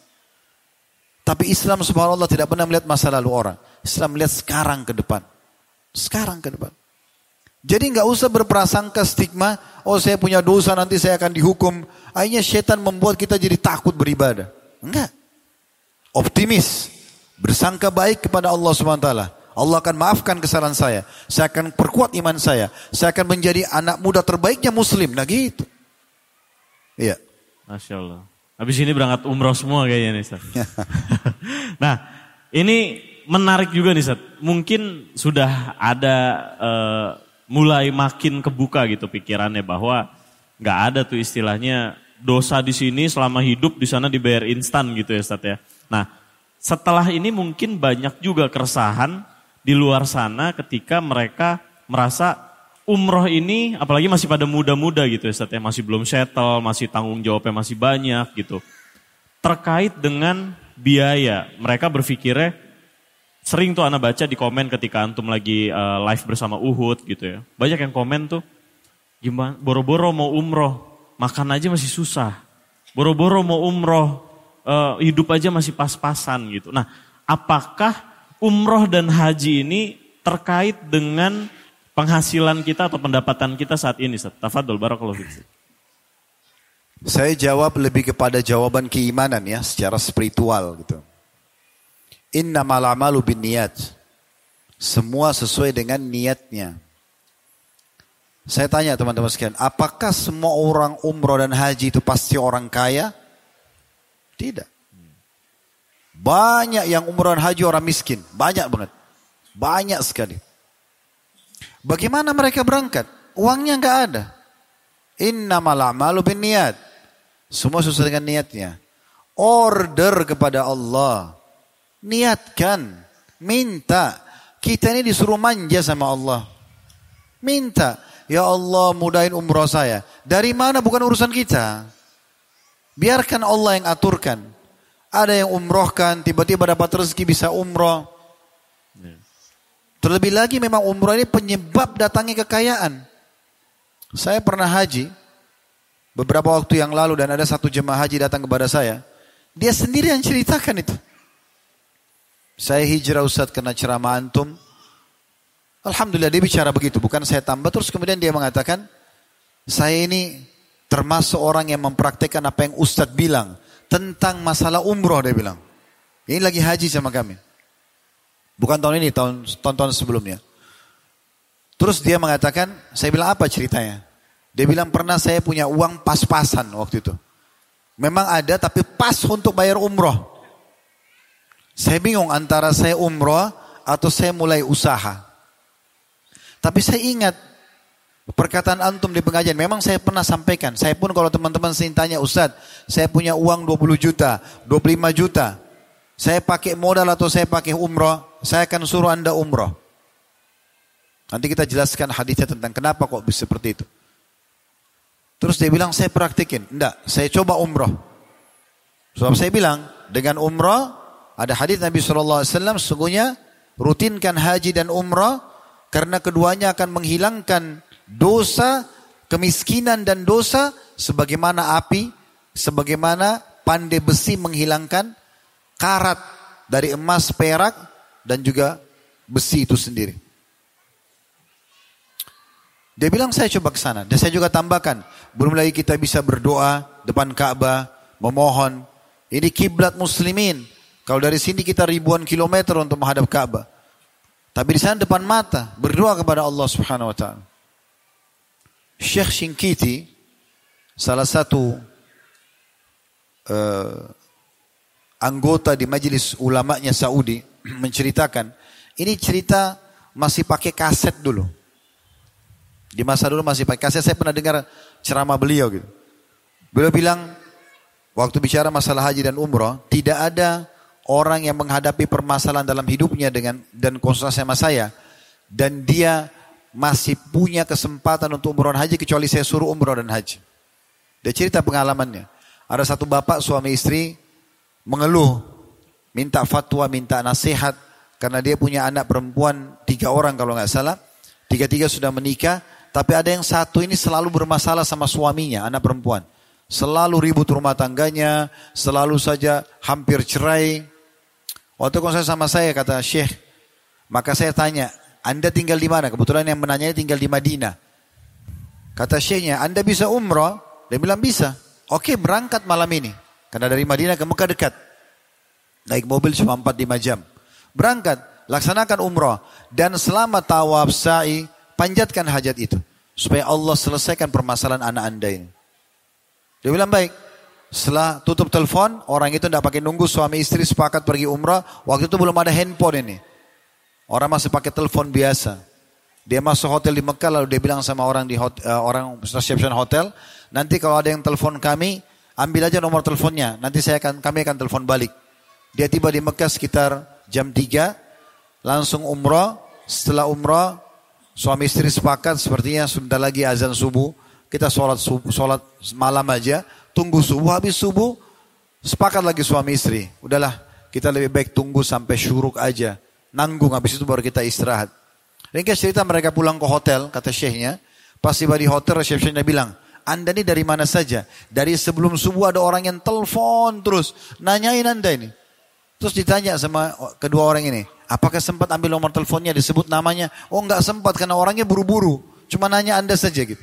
[SPEAKER 1] Tapi Islam subhanallah tidak pernah melihat masa lalu orang. Islam melihat sekarang ke depan. Sekarang ke depan. Jadi nggak usah berprasangka stigma, oh saya punya dosa nanti saya akan dihukum. Akhirnya setan membuat kita jadi takut beribadah. Enggak. Optimis. Bersangka baik kepada Allah subhanahu wa ta'ala. Allah akan maafkan kesalahan saya. Saya akan perkuat iman saya. Saya akan menjadi anak muda terbaiknya muslim. Nah gitu. Iya.
[SPEAKER 2] Masya Allah. Habis ini berangkat umroh semua kayaknya nih Ustaz. nah ini menarik juga nih Ustaz. Mungkin sudah ada uh, mulai makin kebuka gitu pikirannya bahwa nggak ada tuh istilahnya dosa di sini selama hidup di sana dibayar instan gitu ya Ustaz ya. Nah setelah ini mungkin banyak juga keresahan di luar sana ketika mereka merasa umroh ini apalagi masih pada muda-muda gitu ya Ustaz ya, masih belum settle, masih tanggung jawabnya masih banyak gitu. Terkait dengan biaya, mereka berpikirnya sering tuh anak baca di komen ketika antum lagi uh, live bersama Uhud gitu ya. Banyak yang komen tuh gimana boro-boro mau umroh, makan aja masih susah. Boro-boro mau umroh, uh, hidup aja masih pas-pasan gitu. Nah, apakah umroh dan haji ini terkait dengan penghasilan kita atau pendapatan kita saat ini. Tafadol, barakallahu fiik.
[SPEAKER 1] Saya jawab lebih kepada jawaban keimanan ya, secara spiritual gitu. Inna malamalu bin niat. Semua sesuai dengan niatnya. Saya tanya teman-teman sekalian, apakah semua orang umroh dan haji itu pasti orang kaya? Tidak. Banyak yang umrah haji orang miskin. Banyak banget. Banyak sekali. Bagaimana mereka berangkat? Uangnya nggak ada. Innamal a'malu bin niat. Semua sesuai dengan niatnya. Order kepada Allah. Niatkan. Minta. Kita ini disuruh manja sama Allah. Minta. Ya Allah mudahin umrah saya. Dari mana bukan urusan kita. Biarkan Allah yang aturkan. Ada yang umrohkan, tiba-tiba dapat rezeki bisa umroh. Terlebih lagi memang umroh ini penyebab datangnya kekayaan. Saya pernah haji beberapa waktu yang lalu dan ada satu jemaah haji datang kepada saya. Dia sendiri yang ceritakan itu. Saya hijrah Ustaz kena ceramah antum. Alhamdulillah dia bicara begitu, bukan saya tambah. Terus kemudian dia mengatakan, saya ini termasuk orang yang mempraktekkan apa yang Ustadz bilang tentang masalah umroh dia bilang. Ini lagi haji sama kami. Bukan tahun ini, tahun tahun sebelumnya. Terus dia mengatakan, saya bilang apa ceritanya? Dia bilang pernah saya punya uang pas-pasan waktu itu. Memang ada tapi pas untuk bayar umroh. Saya bingung antara saya umroh atau saya mulai usaha. Tapi saya ingat Perkataan antum di pengajian, memang saya pernah sampaikan. Saya pun kalau teman-teman sering tanya, Ustadz, saya punya uang 20 juta, 25 juta. Saya pakai modal atau saya pakai umroh, saya akan suruh anda umroh. Nanti kita jelaskan hadisnya tentang kenapa kok bisa seperti itu. Terus dia bilang, saya praktikin. Enggak, saya coba umroh. Sebab saya bilang, dengan umroh, ada hadis Nabi SAW, sesungguhnya rutinkan haji dan umroh, karena keduanya akan menghilangkan dosa, kemiskinan dan dosa sebagaimana api, sebagaimana pandai besi menghilangkan karat dari emas, perak dan juga besi itu sendiri. Dia bilang saya coba ke sana dan saya juga tambahkan, belum lagi kita bisa berdoa depan Ka'bah, memohon. Ini kiblat muslimin. Kalau dari sini kita ribuan kilometer untuk menghadap Ka'bah. Tapi di sana depan mata berdoa kepada Allah Subhanahu wa taala. Syekh Shinkiti salah satu uh, anggota di majelis ulamanya Saudi menceritakan ini cerita masih pakai kaset dulu. Di masa dulu masih pakai kaset. Saya pernah dengar ceramah beliau gitu. Beliau bilang waktu bicara masalah haji dan umroh tidak ada orang yang menghadapi permasalahan dalam hidupnya dengan dan konsultasi sama saya dan dia masih punya kesempatan untuk umroh haji kecuali saya suruh umroh dan haji. Dia cerita pengalamannya. Ada satu bapak suami istri mengeluh, minta fatwa, minta nasihat karena dia punya anak perempuan tiga orang kalau nggak salah. Tiga-tiga sudah menikah, tapi ada yang satu ini selalu bermasalah sama suaminya, anak perempuan. Selalu ribut rumah tangganya, selalu saja hampir cerai. Waktu saya sama saya kata Syekh, maka saya tanya, Anda tinggal di mana? Kebetulan yang menanyanya tinggal di Madinah. Kata Syekhnya, Anda bisa umroh? Dia bilang bisa. Oke berangkat malam ini. Karena dari Madinah ke Mekah dekat. Naik mobil cuma 4-5 jam. Berangkat, laksanakan umroh. Dan selama tawaf sa'i, panjatkan hajat itu. Supaya Allah selesaikan permasalahan anak anda ini. Dia bilang baik. Setelah tutup telepon, orang itu tidak pakai nunggu suami istri sepakat pergi umrah. Waktu itu belum ada handphone ini. Orang masih pakai telepon biasa. Dia masuk hotel di Mekah lalu dia bilang sama orang di hotel, uh, orang reception hotel, nanti kalau ada yang telepon kami, ambil aja nomor teleponnya. Nanti saya akan kami akan telepon balik. Dia tiba di Mekah sekitar jam 3, langsung umrah. Setelah umrah, suami istri sepakat sepertinya sudah lagi azan subuh. Kita sholat subuh, sholat malam aja, tunggu subuh, habis subuh, sepakat lagi suami istri. Udahlah, kita lebih baik tunggu sampai syuruk aja. Nanggung, habis itu baru kita istirahat. Ringkas cerita mereka pulang ke hotel, kata syekhnya. Pas tiba di hotel, resepsinya bilang, anda ini dari mana saja? Dari sebelum subuh ada orang yang telepon terus. Nanyain anda ini. Terus ditanya sama kedua orang ini. Apakah sempat ambil nomor teleponnya disebut namanya? Oh enggak sempat karena orangnya buru-buru. Cuma nanya anda saja gitu.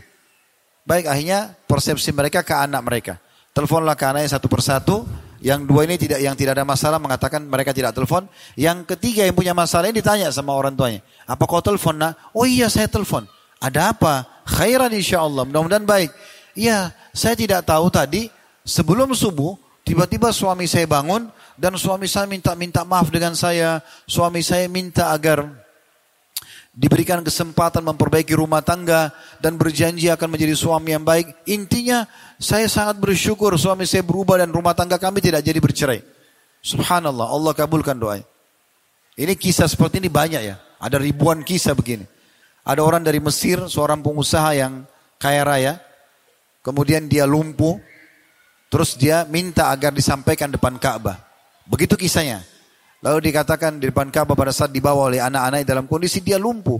[SPEAKER 1] Baik akhirnya persepsi mereka ke anak mereka. Teleponlah ke anaknya satu persatu. Yang dua ini tidak yang tidak ada masalah mengatakan mereka tidak telepon. Yang ketiga yang punya masalah ini ditanya sama orang tuanya. Apa kau telepon nak? Oh iya saya telepon. Ada apa? Khairan insya Allah. Mudah-mudahan baik. Iya saya tidak tahu tadi sebelum subuh tiba-tiba suami saya bangun dan suami saya minta minta maaf dengan saya. Suami saya minta agar diberikan kesempatan memperbaiki rumah tangga dan berjanji akan menjadi suami yang baik. Intinya saya sangat bersyukur suami saya berubah dan rumah tangga kami tidak jadi bercerai. Subhanallah, Allah kabulkan doa. Ini kisah seperti ini banyak ya. Ada ribuan kisah begini. Ada orang dari Mesir, seorang pengusaha yang kaya raya. Kemudian dia lumpuh. Terus dia minta agar disampaikan depan Ka'bah. Begitu kisahnya. Lalu dikatakan di depan Ka'bah pada saat dibawa oleh anak-anak dalam kondisi dia lumpuh.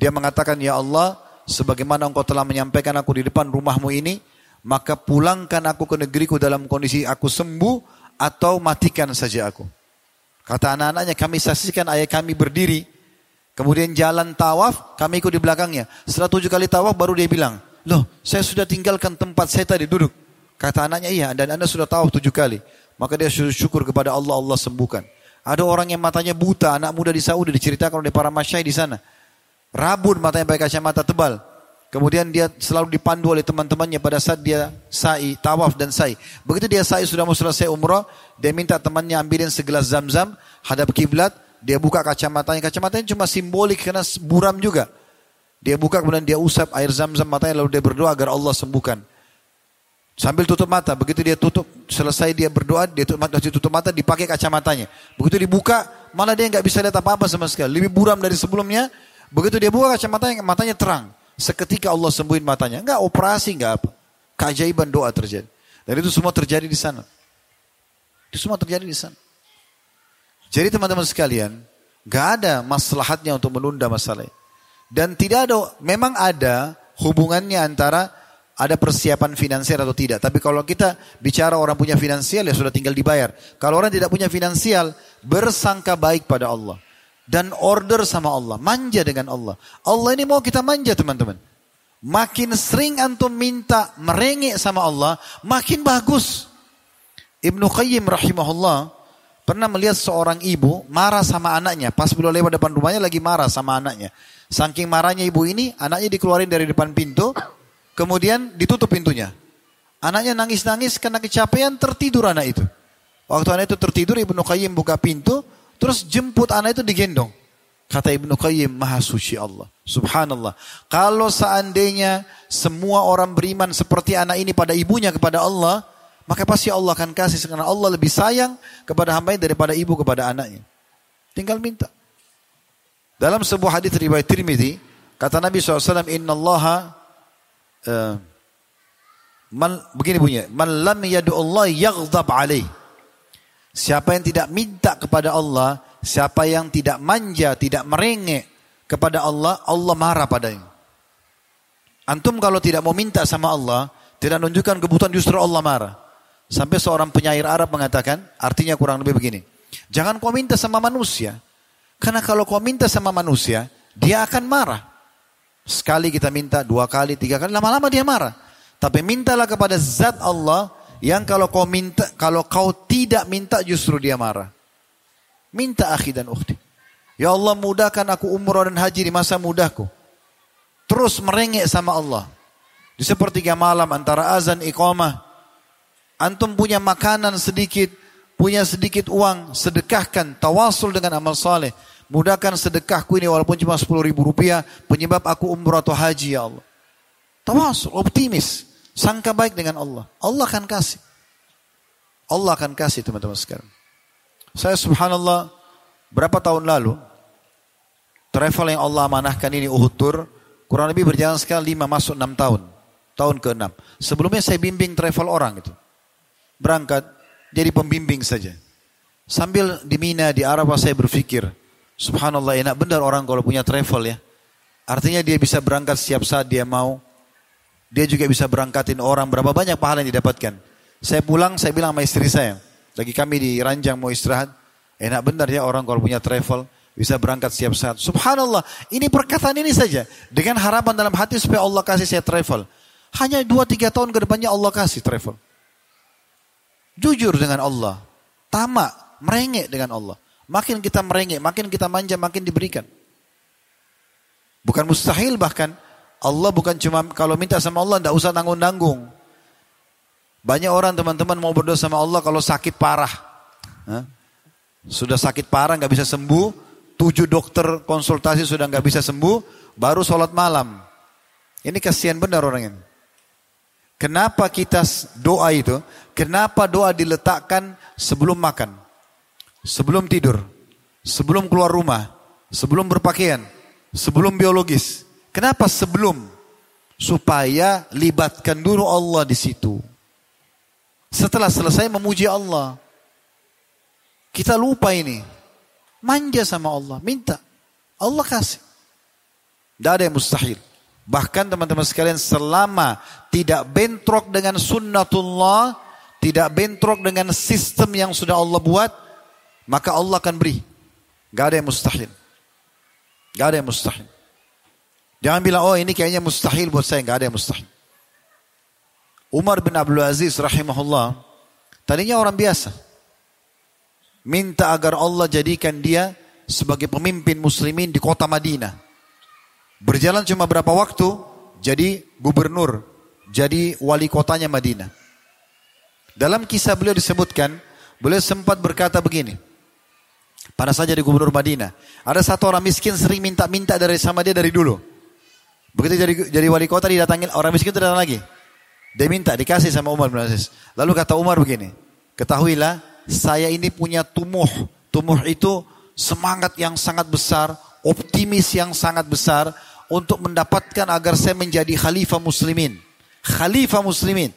[SPEAKER 1] Dia mengatakan, Ya Allah, sebagaimana engkau telah menyampaikan aku di depan rumahmu ini, maka pulangkan aku ke negeriku dalam kondisi aku sembuh atau matikan saja aku. Kata anak-anaknya, kami saksikan ayah kami berdiri, kemudian jalan tawaf, kami ikut di belakangnya. Setelah tujuh kali tawaf baru dia bilang, loh saya sudah tinggalkan tempat saya tadi duduk. Kata anaknya, iya dan anda sudah tawaf tujuh kali. Maka dia syukur kepada Allah, Allah sembuhkan. Ada orang yang matanya buta, anak muda di Saudi diceritakan oleh para masyai di sana. Rabun matanya pakai kacamata tebal. Kemudian dia selalu dipandu oleh teman-temannya pada saat dia sa'i, tawaf dan sa'i. Begitu dia sa'i sudah mau selesai umrah, dia minta temannya ambilin segelas zam-zam, hadap kiblat, dia buka kacamatanya. Kacamatanya cuma simbolik karena buram juga. Dia buka kemudian dia usap air zam-zam matanya lalu dia berdoa agar Allah sembuhkan. Sambil tutup mata, begitu dia tutup, selesai dia berdoa, dia tutup mata, tutup mata, dipakai kacamatanya. Begitu dibuka, malah dia nggak bisa lihat apa-apa sama sekali. Lebih buram dari sebelumnya. Begitu dia buka kacamatanya, matanya terang. Seketika Allah sembuhin matanya. Enggak operasi, enggak apa. Keajaiban doa terjadi. Dan itu semua terjadi di sana. Itu semua terjadi di sana. Jadi teman-teman sekalian, nggak ada maslahatnya untuk menunda masalah. Dan tidak ada, memang ada hubungannya antara ada persiapan finansial atau tidak. Tapi kalau kita bicara orang punya finansial ya sudah tinggal dibayar. Kalau orang tidak punya finansial, bersangka baik pada Allah. Dan order sama Allah, manja dengan Allah. Allah ini mau kita manja teman-teman. Makin sering antum minta merengek sama Allah, makin bagus. Ibnu Qayyim rahimahullah pernah melihat seorang ibu marah sama anaknya. Pas beliau lewat depan rumahnya lagi marah sama anaknya. Saking marahnya ibu ini, anaknya dikeluarin dari depan pintu, kemudian ditutup pintunya. Anaknya nangis-nangis karena kecapean, tertidur anak itu. Waktu anak itu tertidur, Ibnu Qayyim buka pintu, terus jemput anak itu digendong. Kata Ibnu Qayyim, maha suci Allah. Subhanallah. Kalau seandainya semua orang beriman seperti anak ini pada ibunya kepada Allah, maka pasti Allah akan kasih karena Allah lebih sayang kepada hamba daripada ibu kepada anaknya. Tinggal minta. Dalam sebuah hadis riwayat Tirmidzi, kata Nabi SAW, Inna Allah, uh, man, begini bunyinya, Man lam yadu Allah yaghdab alaih. Siapa yang tidak minta kepada Allah, siapa yang tidak manja, tidak merengek kepada Allah, Allah marah padanya. Antum kalau tidak mau minta sama Allah, tidak menunjukkan kebutuhan justru Allah marah. Sampai seorang penyair Arab mengatakan, artinya kurang lebih begini. Jangan kau minta sama manusia. Karena kalau kau minta sama manusia, dia akan marah. Sekali kita minta, dua kali, tiga kali, lama-lama dia marah. Tapi mintalah kepada zat Allah yang kalau kau minta, kalau kau tidak minta justru dia marah. Minta akhi dan ukhti. Ya Allah mudahkan aku umrah dan haji di masa mudahku. Terus merengek sama Allah. Di sepertiga malam antara azan iqamah Antum punya makanan sedikit, punya sedikit uang, sedekahkan, tawasul dengan amal saleh. Mudahkan sedekahku ini walaupun cuma 10 ribu rupiah, penyebab aku umrah atau haji ya Allah. Tawasul, optimis, sangka baik dengan Allah. Allah akan kasih. Allah akan kasih teman-teman sekarang. Saya subhanallah, berapa tahun lalu, travel yang Allah amanahkan ini Uhud Tour, kurang lebih berjalan sekali 5 masuk 6 tahun. Tahun ke-6. Sebelumnya saya bimbing travel orang itu berangkat jadi pembimbing saja. Sambil di Mina, di Arafah saya berpikir, subhanallah enak benar orang kalau punya travel ya. Artinya dia bisa berangkat setiap saat dia mau. Dia juga bisa berangkatin orang, berapa banyak pahala yang didapatkan. Saya pulang, saya bilang sama istri saya, lagi kami di ranjang mau istirahat, enak benar ya orang kalau punya travel, bisa berangkat setiap saat. Subhanallah, ini perkataan ini saja. Dengan harapan dalam hati supaya Allah kasih saya travel. Hanya 2-3 tahun ke depannya Allah kasih travel. Jujur dengan Allah. Tamak, merengek dengan Allah. Makin kita merengek, makin kita manja, makin diberikan. Bukan mustahil bahkan. Allah bukan cuma kalau minta sama Allah tidak usah tanggung-tanggung. Banyak orang teman-teman mau berdoa sama Allah kalau sakit parah. Sudah sakit parah nggak bisa sembuh, tujuh dokter konsultasi sudah nggak bisa sembuh, baru sholat malam. Ini kasihan benar orang ini. Kenapa kita doa itu? Kenapa doa diletakkan sebelum makan? Sebelum tidur? Sebelum keluar rumah? Sebelum berpakaian? Sebelum biologis? Kenapa sebelum? Supaya libatkan dulu Allah di situ. Setelah selesai memuji Allah. Kita lupa ini. Manja sama Allah. Minta. Allah kasih. Tidak ada yang mustahil. Bahkan teman-teman sekalian selama tidak bentrok dengan sunnatullah, tidak bentrok dengan sistem yang sudah Allah buat, maka Allah akan beri. Gak ada yang mustahil. Gak ada yang mustahil. Jangan bilang, oh ini kayaknya mustahil buat saya. Gak ada yang mustahil. Umar bin Abdul Aziz rahimahullah, tadinya orang biasa. Minta agar Allah jadikan dia sebagai pemimpin muslimin di kota Madinah. Berjalan cuma berapa waktu, jadi gubernur, jadi wali kotanya Madinah. Dalam kisah beliau disebutkan, beliau sempat berkata begini. Pada saja di gubernur Madinah. Ada satu orang miskin sering minta-minta dari sama dia dari dulu. Begitu jadi jadi wali kota didatangin orang miskin itu datang lagi. Dia minta dikasih sama Umar bin Aziz. Lalu kata Umar begini, ketahuilah saya ini punya tumuh. Tumuh itu semangat yang sangat besar, optimis yang sangat besar untuk mendapatkan agar saya menjadi khalifah muslimin. Khalifah muslimin.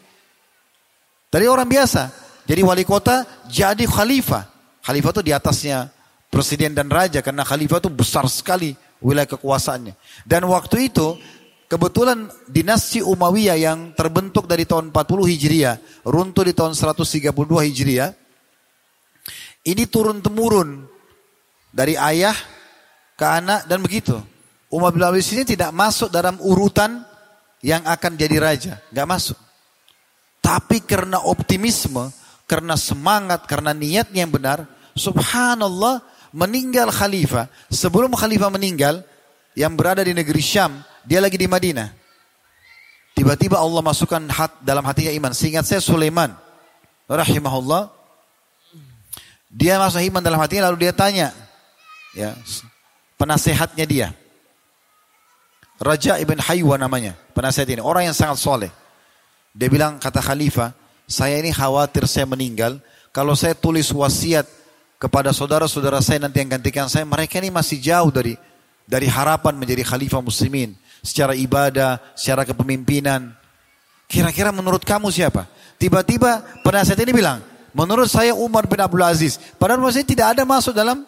[SPEAKER 1] Dari orang biasa, jadi wali kota, jadi khalifah. Khalifah itu di atasnya presiden dan raja karena khalifah itu besar sekali wilayah kekuasaannya. Dan waktu itu kebetulan dinasti Umayyah yang terbentuk dari tahun 40 Hijriah, runtuh di tahun 132 Hijriah. Ini turun temurun dari ayah ke anak dan begitu. Umar bin Abdul ini tidak masuk dalam urutan yang akan jadi raja. Gak masuk. Tapi karena optimisme, karena semangat, karena niatnya yang benar, Subhanallah, meninggal khalifah. Sebelum khalifah meninggal, yang berada di negeri Syam, dia lagi di Madinah. Tiba-tiba Allah masukkan hat, dalam hatinya iman. Seingat saya Sulaiman, rahimahullah, dia masuk iman dalam hatinya lalu dia tanya, ya penasehatnya dia. Raja Ibn Haywa namanya, penasehat ini. Orang yang sangat soleh. Dia bilang, kata khalifah, saya ini khawatir saya meninggal. Kalau saya tulis wasiat kepada saudara-saudara saya nanti yang gantikan saya, mereka ini masih jauh dari dari harapan menjadi khalifah muslimin. Secara ibadah, secara kepemimpinan. Kira-kira menurut kamu siapa? Tiba-tiba penasihat ini bilang, menurut saya Umar bin Abdul Aziz. Padahal maksudnya tidak ada masuk dalam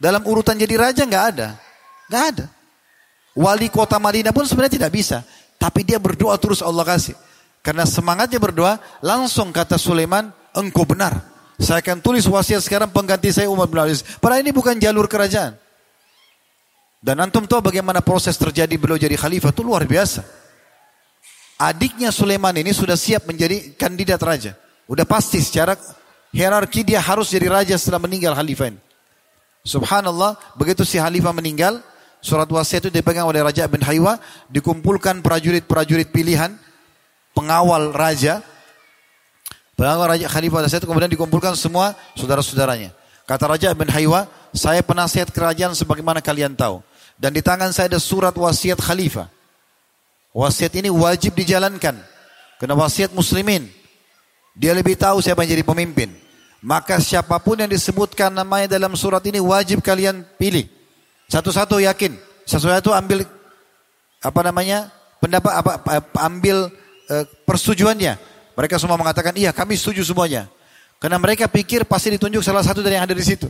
[SPEAKER 1] dalam urutan jadi raja, nggak ada. Nggak ada. Wali kota Madinah pun sebenarnya tidak bisa. Tapi dia berdoa terus Allah kasih. Karena semangatnya berdoa, langsung kata Sulaiman, engkau benar. Saya akan tulis wasiat sekarang pengganti saya Umar bin Aziz. Padahal ini bukan jalur kerajaan. Dan antum tahu bagaimana proses terjadi beliau jadi khalifah itu luar biasa. Adiknya Sulaiman ini sudah siap menjadi kandidat raja. Udah pasti secara hierarki dia harus jadi raja setelah meninggal khalifah ini. Subhanallah, begitu si khalifah meninggal, Surat wasiat itu dipegang oleh Raja bin Haywa, dikumpulkan prajurit-prajurit pilihan, pengawal raja, pengawal raja Khalifah itu kemudian dikumpulkan semua saudara-saudaranya. Kata Raja bin Haywa, saya penasihat kerajaan sebagaimana kalian tahu. Dan di tangan saya ada surat wasiat Khalifah. Wasiat ini wajib dijalankan. Karena wasiat muslimin. Dia lebih tahu siapa yang jadi pemimpin. Maka siapa pun yang disebutkan namanya dalam surat ini wajib kalian pilih. Satu-satu yakin, satu-satu ambil apa namanya pendapat apa, ambil e, persetujuannya. Mereka semua mengatakan iya kami setuju semuanya. Karena mereka pikir pasti ditunjuk salah satu dari yang ada di situ.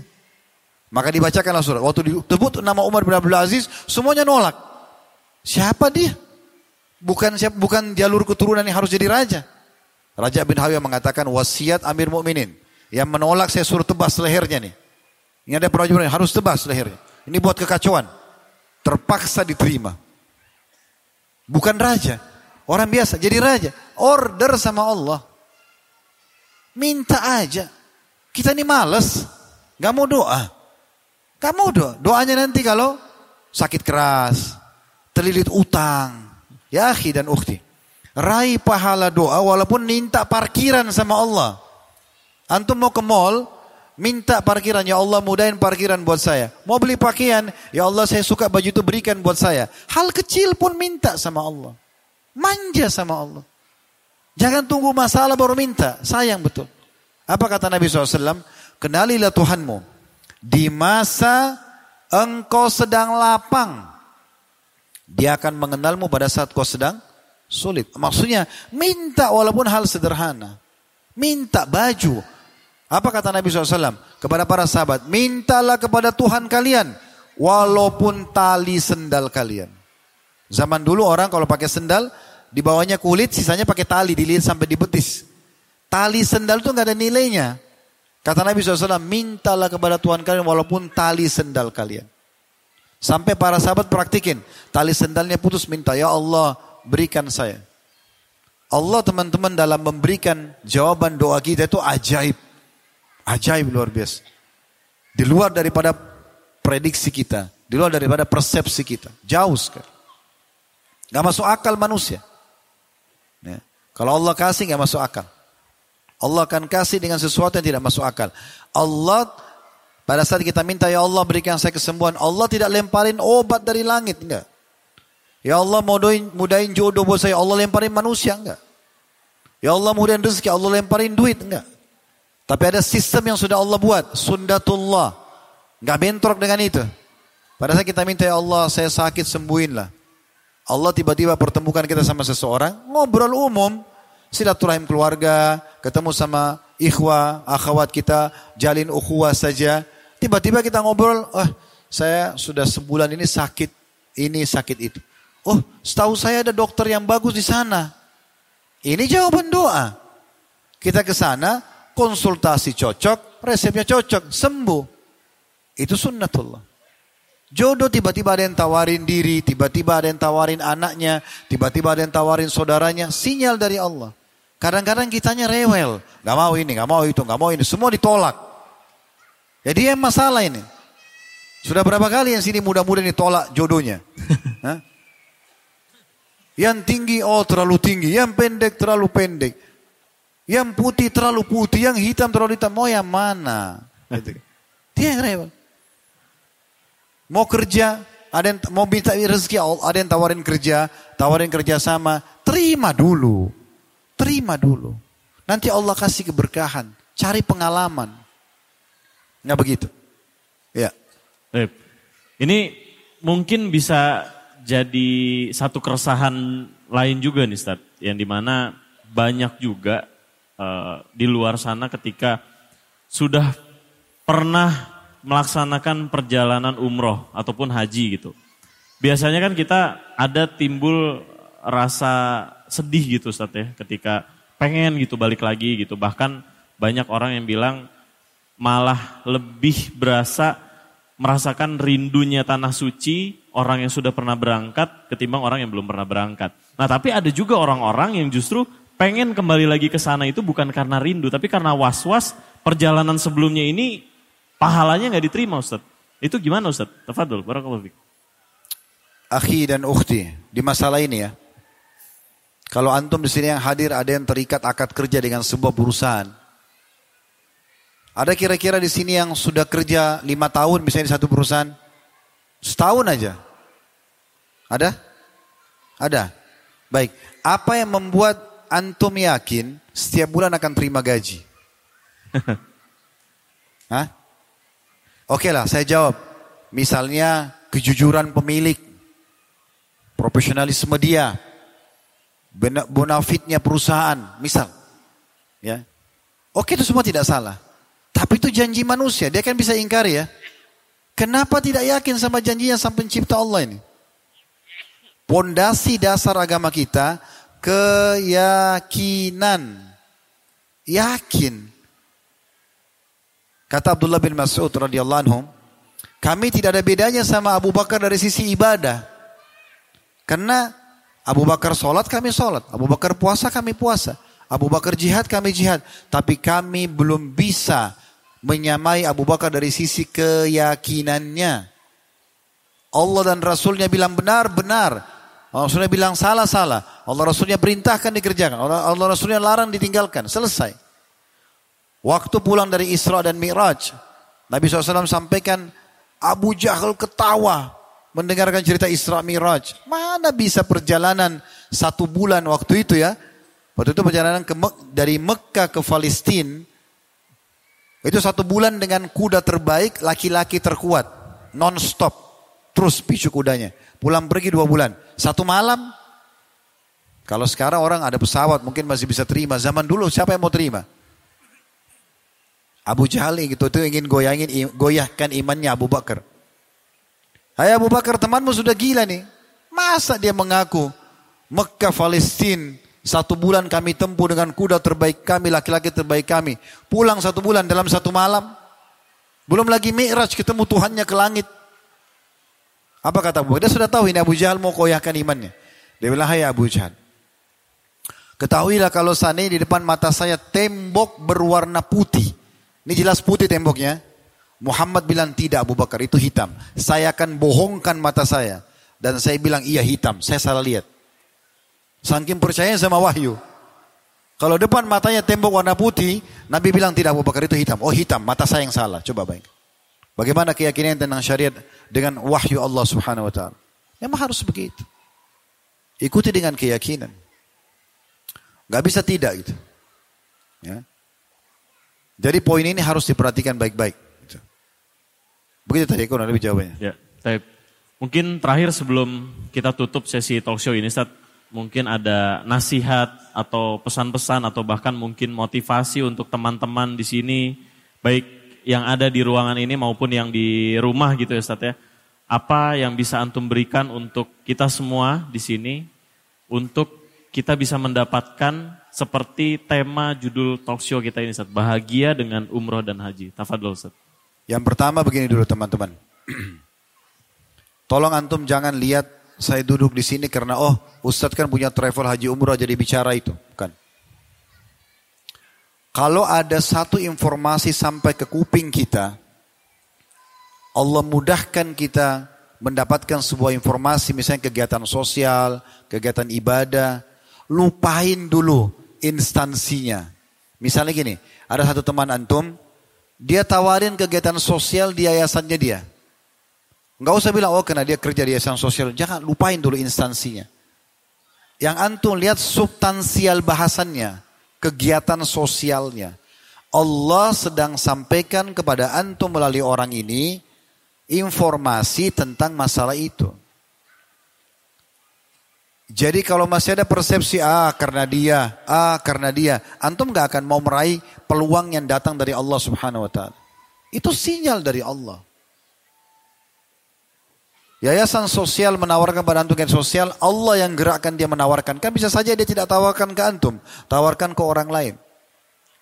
[SPEAKER 1] Maka dibacakanlah surat. Waktu disebut nama Umar bin Abdul Aziz, semuanya nolak. Siapa dia? Bukan siapa, bukan jalur keturunan yang harus jadi raja. Raja bin Hawiyah mengatakan wasiat Amir Mukminin. Yang menolak saya suruh tebas lehernya nih. Ini ada prajurit harus tebas lehernya. Ini buat kekacauan. Terpaksa diterima. Bukan raja. Orang biasa jadi raja. Order sama Allah. Minta aja. Kita ini males. Gak mau doa. Gak mau doa. Doanya nanti kalau sakit keras. Terlilit utang. Ya akhi dan ukhti. Raih pahala doa walaupun minta parkiran sama Allah. Antum mau ke mall, Minta parkiran, ya Allah mudahin parkiran buat saya. Mau beli pakaian, ya Allah saya suka baju itu berikan buat saya. Hal kecil pun minta sama Allah. Manja sama Allah. Jangan tunggu masalah baru minta. Sayang betul. Apa kata Nabi SAW? Kenalilah Tuhanmu. Di masa engkau sedang lapang. Dia akan mengenalmu pada saat kau sedang sulit. Maksudnya minta walaupun hal sederhana. Minta baju, apa kata Nabi SAW kepada para sahabat? Mintalah kepada Tuhan kalian walaupun tali sendal kalian. Zaman dulu orang kalau pakai sendal di bawahnya kulit, sisanya pakai tali dilihat sampai di betis. Tali sendal itu nggak ada nilainya. Kata Nabi SAW, mintalah kepada Tuhan kalian walaupun tali sendal kalian. Sampai para sahabat praktikin. Tali sendalnya putus minta, ya Allah berikan saya. Allah teman-teman dalam memberikan jawaban doa kita itu ajaib. Ajaib luar biasa. Di luar daripada prediksi kita. Di luar daripada persepsi kita. Jauh sekali. Gak masuk akal manusia. Kalau Allah kasih gak masuk akal. Allah akan kasih dengan sesuatu yang tidak masuk akal. Allah pada saat kita minta ya Allah berikan saya kesembuhan. Allah tidak lemparin obat dari langit. Enggak. Ya Allah mudahin, mudahin jodoh buat saya. Allah lemparin manusia. Enggak. Ya Allah mudahin rezeki. Allah lemparin duit. Enggak. Tapi ada sistem yang sudah Allah buat, sundatullah. Gak bentrok dengan itu. Pada saat kita minta ya Allah saya sakit sembuhinlah. Allah tiba-tiba pertemukan kita sama seseorang, ngobrol umum, silaturahim keluarga, ketemu sama ikhwah, akhwat kita, jalin ukhuwah saja. Tiba-tiba kita ngobrol, oh saya sudah sebulan ini sakit, ini sakit itu. Oh setahu saya ada dokter yang bagus di sana. Ini jawaban doa. Kita ke sana, konsultasi cocok, resepnya cocok, sembuh. Itu sunnatullah. Jodoh tiba-tiba ada yang tawarin diri, tiba-tiba ada yang tawarin anaknya, tiba-tiba ada yang tawarin saudaranya, sinyal dari Allah. Kadang-kadang kitanya rewel, gak mau ini, gak mau itu, gak mau ini, semua ditolak. Jadi yang masalah ini. Sudah berapa kali yang sini muda-muda ditolak jodohnya? Hah? Yang tinggi, oh terlalu tinggi. Yang pendek, terlalu pendek. Yang putih, terlalu putih. Yang hitam, terlalu hitam. Mau yang mana? Dia yang repot. Mau kerja, ada yang mau minta rezeki, ada yang tawarin kerja, tawarin kerja sama. Terima dulu. Terima dulu. Nanti Allah kasih keberkahan. Cari pengalaman. Nggak begitu. Ya.
[SPEAKER 2] Ini mungkin bisa jadi satu keresahan lain juga nih Ustaz. Yang di mana banyak juga uh, di luar sana ketika sudah pernah melaksanakan perjalanan umroh ataupun haji gitu. Biasanya kan kita ada timbul rasa sedih gitu Ustaz ya ketika pengen gitu balik lagi gitu. Bahkan banyak orang yang bilang malah lebih berasa merasakan rindunya tanah suci orang yang sudah pernah berangkat ketimbang orang yang belum pernah berangkat. Nah tapi ada juga orang-orang yang justru pengen kembali lagi ke sana itu bukan karena rindu tapi karena was-was perjalanan sebelumnya ini pahalanya nggak diterima Ustaz. Itu gimana Ustaz? Tafadol, barakallahu
[SPEAKER 1] Akhi dan ukhti, di masalah ini ya. Kalau antum di sini yang hadir ada yang terikat akad kerja dengan sebuah perusahaan. Ada kira-kira di sini yang sudah kerja lima tahun misalnya di satu perusahaan? Setahun aja. Ada? Ada. Baik. Apa yang membuat antum yakin setiap bulan akan terima gaji? Hah? Oke lah, saya jawab. Misalnya kejujuran pemilik, profesionalisme dia, bonafitnya perusahaan, misal. Ya. Oke itu semua tidak salah. Tapi itu janji manusia, dia kan bisa ingkar ya. Kenapa tidak yakin sama janjinya sang pencipta Allah ini? Pondasi dasar agama kita keyakinan. Yakin. Kata Abdullah bin Mas'ud radhiyallahu anhu, kami tidak ada bedanya sama Abu Bakar dari sisi ibadah. Karena Abu Bakar sholat, kami sholat. Abu Bakar puasa, kami puasa. Abu Bakar jihad, kami jihad. Tapi kami belum bisa menyamai Abu Bakar dari sisi keyakinannya. Allah dan Rasulnya bilang benar, benar. Allah Rasulnya bilang salah, salah. Allah Rasulnya perintahkan dikerjakan. Allah, Allah Rasulnya larang ditinggalkan. Selesai. Waktu pulang dari Isra dan Mi'raj. Nabi SAW sampaikan Abu Jahal ketawa mendengarkan cerita Isra Mi'raj. Mana bisa perjalanan satu bulan waktu itu ya. Waktu itu perjalanan ke dari Mekah ke Palestina itu satu bulan dengan kuda terbaik, laki-laki terkuat. Non-stop. Terus picu kudanya. Pulang pergi dua bulan. Satu malam. Kalau sekarang orang ada pesawat mungkin masih bisa terima. Zaman dulu siapa yang mau terima? Abu Jahal gitu itu ingin goyangin goyahkan imannya Abu Bakar. Hai Abu Bakar temanmu sudah gila nih. Masa dia mengaku Mekah Palestina satu bulan kami tempuh dengan kuda terbaik kami, laki-laki terbaik kami. Pulang satu bulan dalam satu malam. Belum lagi mi'raj ketemu Tuhannya ke langit. Apa kata Abu Dia sudah tahu ini Abu Jahal mau koyahkan imannya. Dia bilang, hai Abu Jahal. Ketahuilah kalau sana di depan mata saya tembok berwarna putih. Ini jelas putih temboknya. Muhammad bilang tidak Abu Bakar itu hitam. Saya akan bohongkan mata saya. Dan saya bilang iya hitam. Saya salah lihat. Saking percaya sama wahyu. Kalau depan matanya tembok warna putih, Nabi bilang tidak Abu Bakar itu hitam. Oh hitam, mata saya yang salah. Coba baik. Bagaimana keyakinan tentang syariat dengan wahyu Allah subhanahu wa ta'ala. Memang harus begitu. Ikuti dengan keyakinan. Gak bisa tidak gitu. Ya. Jadi poin ini harus diperhatikan baik-baik. Gitu. Begitu tadi aku lebih jawabannya.
[SPEAKER 2] Ya, Mungkin terakhir sebelum kita tutup sesi talk show ini, Ustaz, mungkin ada nasihat atau pesan-pesan atau bahkan mungkin motivasi untuk teman-teman di sini baik yang ada di ruangan ini maupun yang di rumah gitu ya Ustaz ya. Apa yang bisa antum berikan untuk kita semua di sini untuk kita bisa mendapatkan seperti tema judul talk show kita ini Ustaz, bahagia dengan umroh dan haji. Tafadhol Ustaz.
[SPEAKER 1] Yang pertama begini dulu teman-teman. Tolong antum jangan lihat saya duduk di sini karena oh Ustadz kan punya travel haji umrah jadi bicara itu. Bukan. Kalau ada satu informasi sampai ke kuping kita Allah mudahkan kita mendapatkan sebuah informasi misalnya kegiatan sosial, kegiatan ibadah, lupain dulu instansinya. Misalnya gini, ada satu teman antum, dia tawarin kegiatan sosial di yayasannya dia. Enggak usah bilang, oh karena dia kerja di yayasan sosial. Jangan lupain dulu instansinya. Yang antum lihat substansial bahasannya, kegiatan sosialnya. Allah sedang sampaikan kepada antum melalui orang ini informasi tentang masalah itu. Jadi kalau masih ada persepsi ah karena dia, ah karena dia, antum gak akan mau meraih peluang yang datang dari Allah Subhanahu wa taala. Itu sinyal dari Allah. Yayasan sosial menawarkan pada antum yang sosial, Allah yang gerakkan dia menawarkan. Kan bisa saja dia tidak tawarkan ke antum, tawarkan ke orang lain.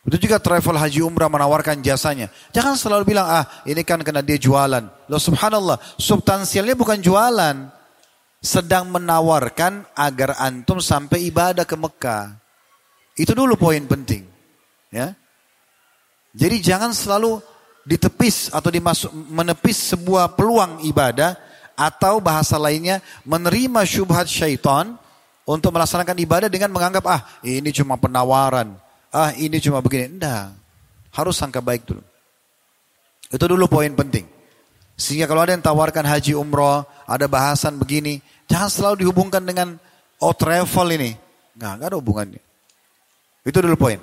[SPEAKER 1] Itu juga travel haji umrah menawarkan jasanya. Jangan selalu bilang, ah ini kan karena dia jualan. Loh subhanallah, substansialnya bukan jualan. Sedang menawarkan agar antum sampai ibadah ke Mekah. Itu dulu poin penting. Ya. Jadi jangan selalu ditepis atau dimasuk, menepis sebuah peluang ibadah atau bahasa lainnya menerima syubhat syaitan untuk melaksanakan ibadah dengan menganggap ah ini cuma penawaran ah ini cuma begini. Enggak. Harus sangka baik dulu. Itu dulu poin penting. Sehingga kalau ada yang tawarkan haji umroh, ada bahasan begini, jangan selalu dihubungkan dengan oh travel ini. Enggak, enggak ada hubungannya. Itu dulu poin.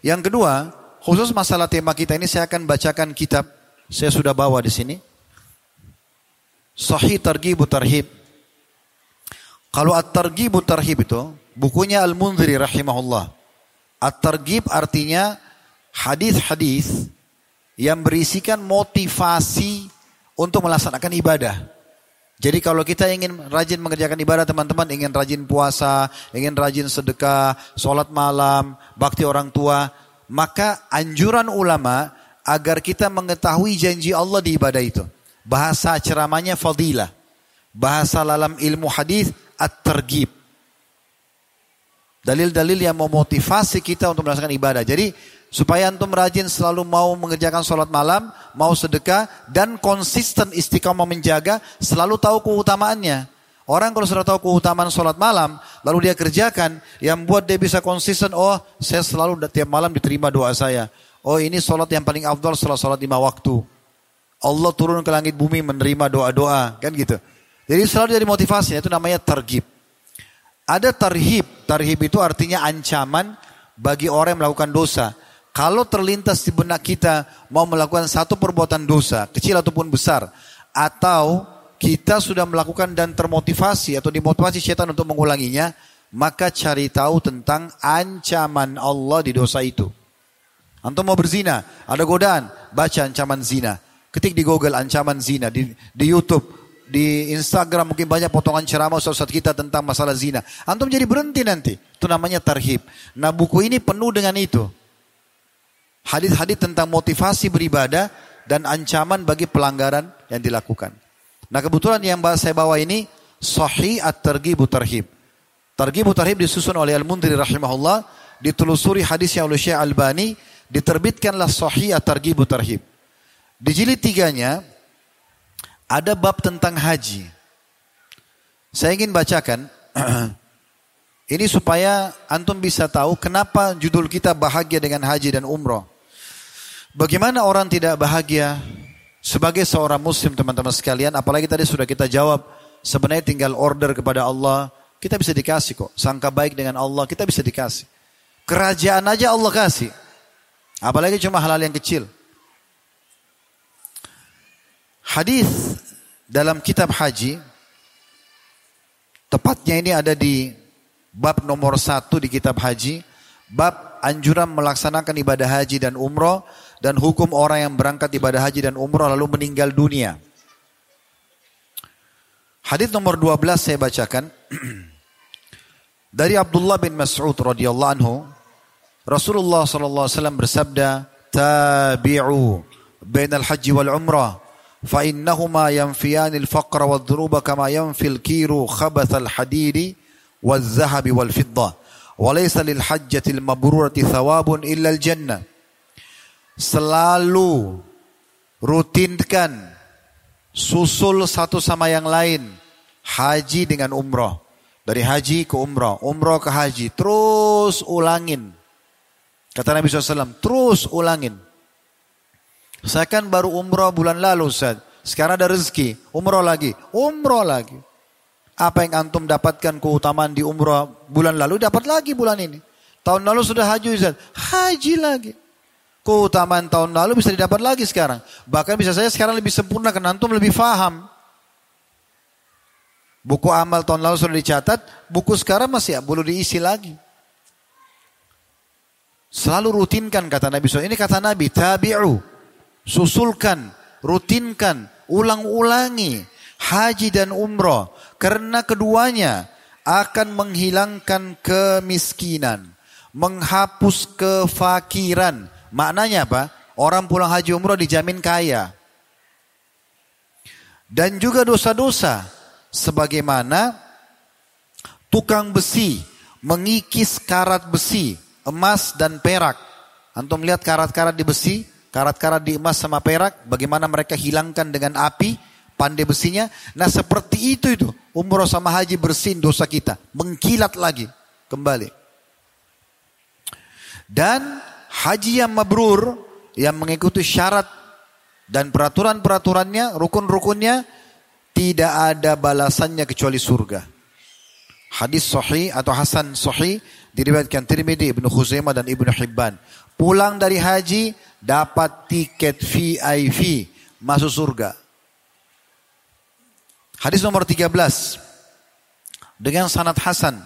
[SPEAKER 1] Yang kedua, khusus masalah tema kita ini saya akan bacakan kitab. Saya sudah bawa di sini. Sahih Targhibu Tarhib. Kalau At-Targhibu Tarhib itu, bukunya Al-Munziri rahimahullah. At-targhib artinya hadis-hadis yang berisikan motivasi untuk melaksanakan ibadah. Jadi kalau kita ingin rajin mengerjakan ibadah teman-teman, ingin rajin puasa, ingin rajin sedekah, sholat malam, bakti orang tua, maka anjuran ulama agar kita mengetahui janji Allah di ibadah itu. Bahasa ceramahnya fadilah. Bahasa dalam ilmu hadis at-targhib. Dalil-dalil yang memotivasi kita untuk melaksanakan ibadah. Jadi supaya antum rajin selalu mau mengerjakan sholat malam, mau sedekah, dan konsisten istiqamah menjaga, selalu tahu keutamaannya. Orang kalau sudah tahu keutamaan sholat malam, lalu dia kerjakan, yang buat dia bisa konsisten, oh saya selalu tiap malam diterima doa saya. Oh ini sholat yang paling afdol setelah sholat lima waktu. Allah turun ke langit bumi menerima doa-doa, kan gitu. Jadi selalu jadi motivasi, itu namanya tergib. Ada tarhib. Tarhib itu artinya ancaman bagi orang yang melakukan dosa. Kalau terlintas di benak kita mau melakukan satu perbuatan dosa, kecil ataupun besar, atau kita sudah melakukan dan termotivasi atau dimotivasi setan untuk mengulanginya, maka cari tahu tentang ancaman Allah di dosa itu. Antum mau berzina, ada godaan, baca ancaman zina. Ketik di Google ancaman zina, di, di Youtube, di Instagram mungkin banyak potongan ceramah ustaz kita tentang masalah zina. Antum jadi berhenti nanti. Itu namanya tarhib. Nah buku ini penuh dengan itu. Hadis-hadis tentang motivasi beribadah dan ancaman bagi pelanggaran yang dilakukan. Nah kebetulan yang saya bawa ini Sahih At-Targhibu Tarhib. Targhibu Tarhib disusun oleh Al-Mundiri rahimahullah, ditelusuri hadisnya oleh Syekh Albani, diterbitkanlah Sahih At-Targhibu Tarhib. Di jilid tiganya, ada bab tentang haji. Saya ingin bacakan. Ini supaya antum bisa tahu kenapa judul kita bahagia dengan haji dan umroh. Bagaimana orang tidak bahagia sebagai seorang muslim teman-teman sekalian. Apalagi tadi sudah kita jawab. Sebenarnya tinggal order kepada Allah. Kita bisa dikasih kok. Sangka baik dengan Allah kita bisa dikasih. Kerajaan aja Allah kasih. Apalagi cuma hal-hal yang kecil. Hadis dalam kitab haji, tepatnya ini ada di bab nomor satu di kitab haji, bab anjuran melaksanakan ibadah haji dan umroh, dan hukum orang yang berangkat ibadah haji dan umrah lalu meninggal dunia. Hadis nomor 12 saya bacakan. Dari Abdullah bin Mas'ud radhiyallahu anhu, Rasulullah sallallahu alaihi wasallam bersabda, "Tabi'u bainal haji wal umrah, fa innahuma yanfiyan al faqra wad dhunuba kama yanfi al kiru khabath al hadidi wal zahabi wal wa laysa lil hajjati al mabrurati thawabun illa al jannah." Selalu rutinkan susul satu sama yang lain. Haji dengan umroh. Dari haji ke umroh, umroh ke haji. Terus ulangin. Kata Nabi SAW, terus ulangin. Saya kan baru umroh bulan lalu Ustaz. Sekarang ada rezeki, umroh lagi, umroh lagi. Apa yang antum dapatkan keutamaan di umroh bulan lalu, dapat lagi bulan ini. Tahun lalu sudah haji Ustaz, haji lagi. Keutamaan tahun lalu bisa didapat lagi sekarang. Bahkan bisa saya sekarang lebih sempurna karena antum lebih faham. Buku amal tahun lalu sudah dicatat, buku sekarang masih ya, diisi lagi. Selalu rutinkan kata Nabi SAW. Ini kata Nabi, tabi'u. Susulkan, rutinkan, ulang-ulangi. Haji dan umrah. Karena keduanya akan menghilangkan kemiskinan. Menghapus kefakiran. Maknanya apa? Orang pulang haji umrah dijamin kaya. Dan juga dosa-dosa sebagaimana tukang besi mengikis karat besi, emas dan perak. Antum lihat karat-karat di besi, karat-karat di emas sama perak, bagaimana mereka hilangkan dengan api, pandai besinya. Nah seperti itu itu, umroh sama haji bersin dosa kita, mengkilat lagi kembali. Dan haji yang mabrur, yang mengikuti syarat dan peraturan-peraturannya, rukun-rukunnya, tidak ada balasannya kecuali surga. Hadis sahih atau hasan sahih diriwayatkan Tirmidzi, Ibnu Khuzaimah dan Ibnu Hibban. Pulang dari haji dapat tiket VIP masuk surga. Hadis nomor 13 dengan sanad hasan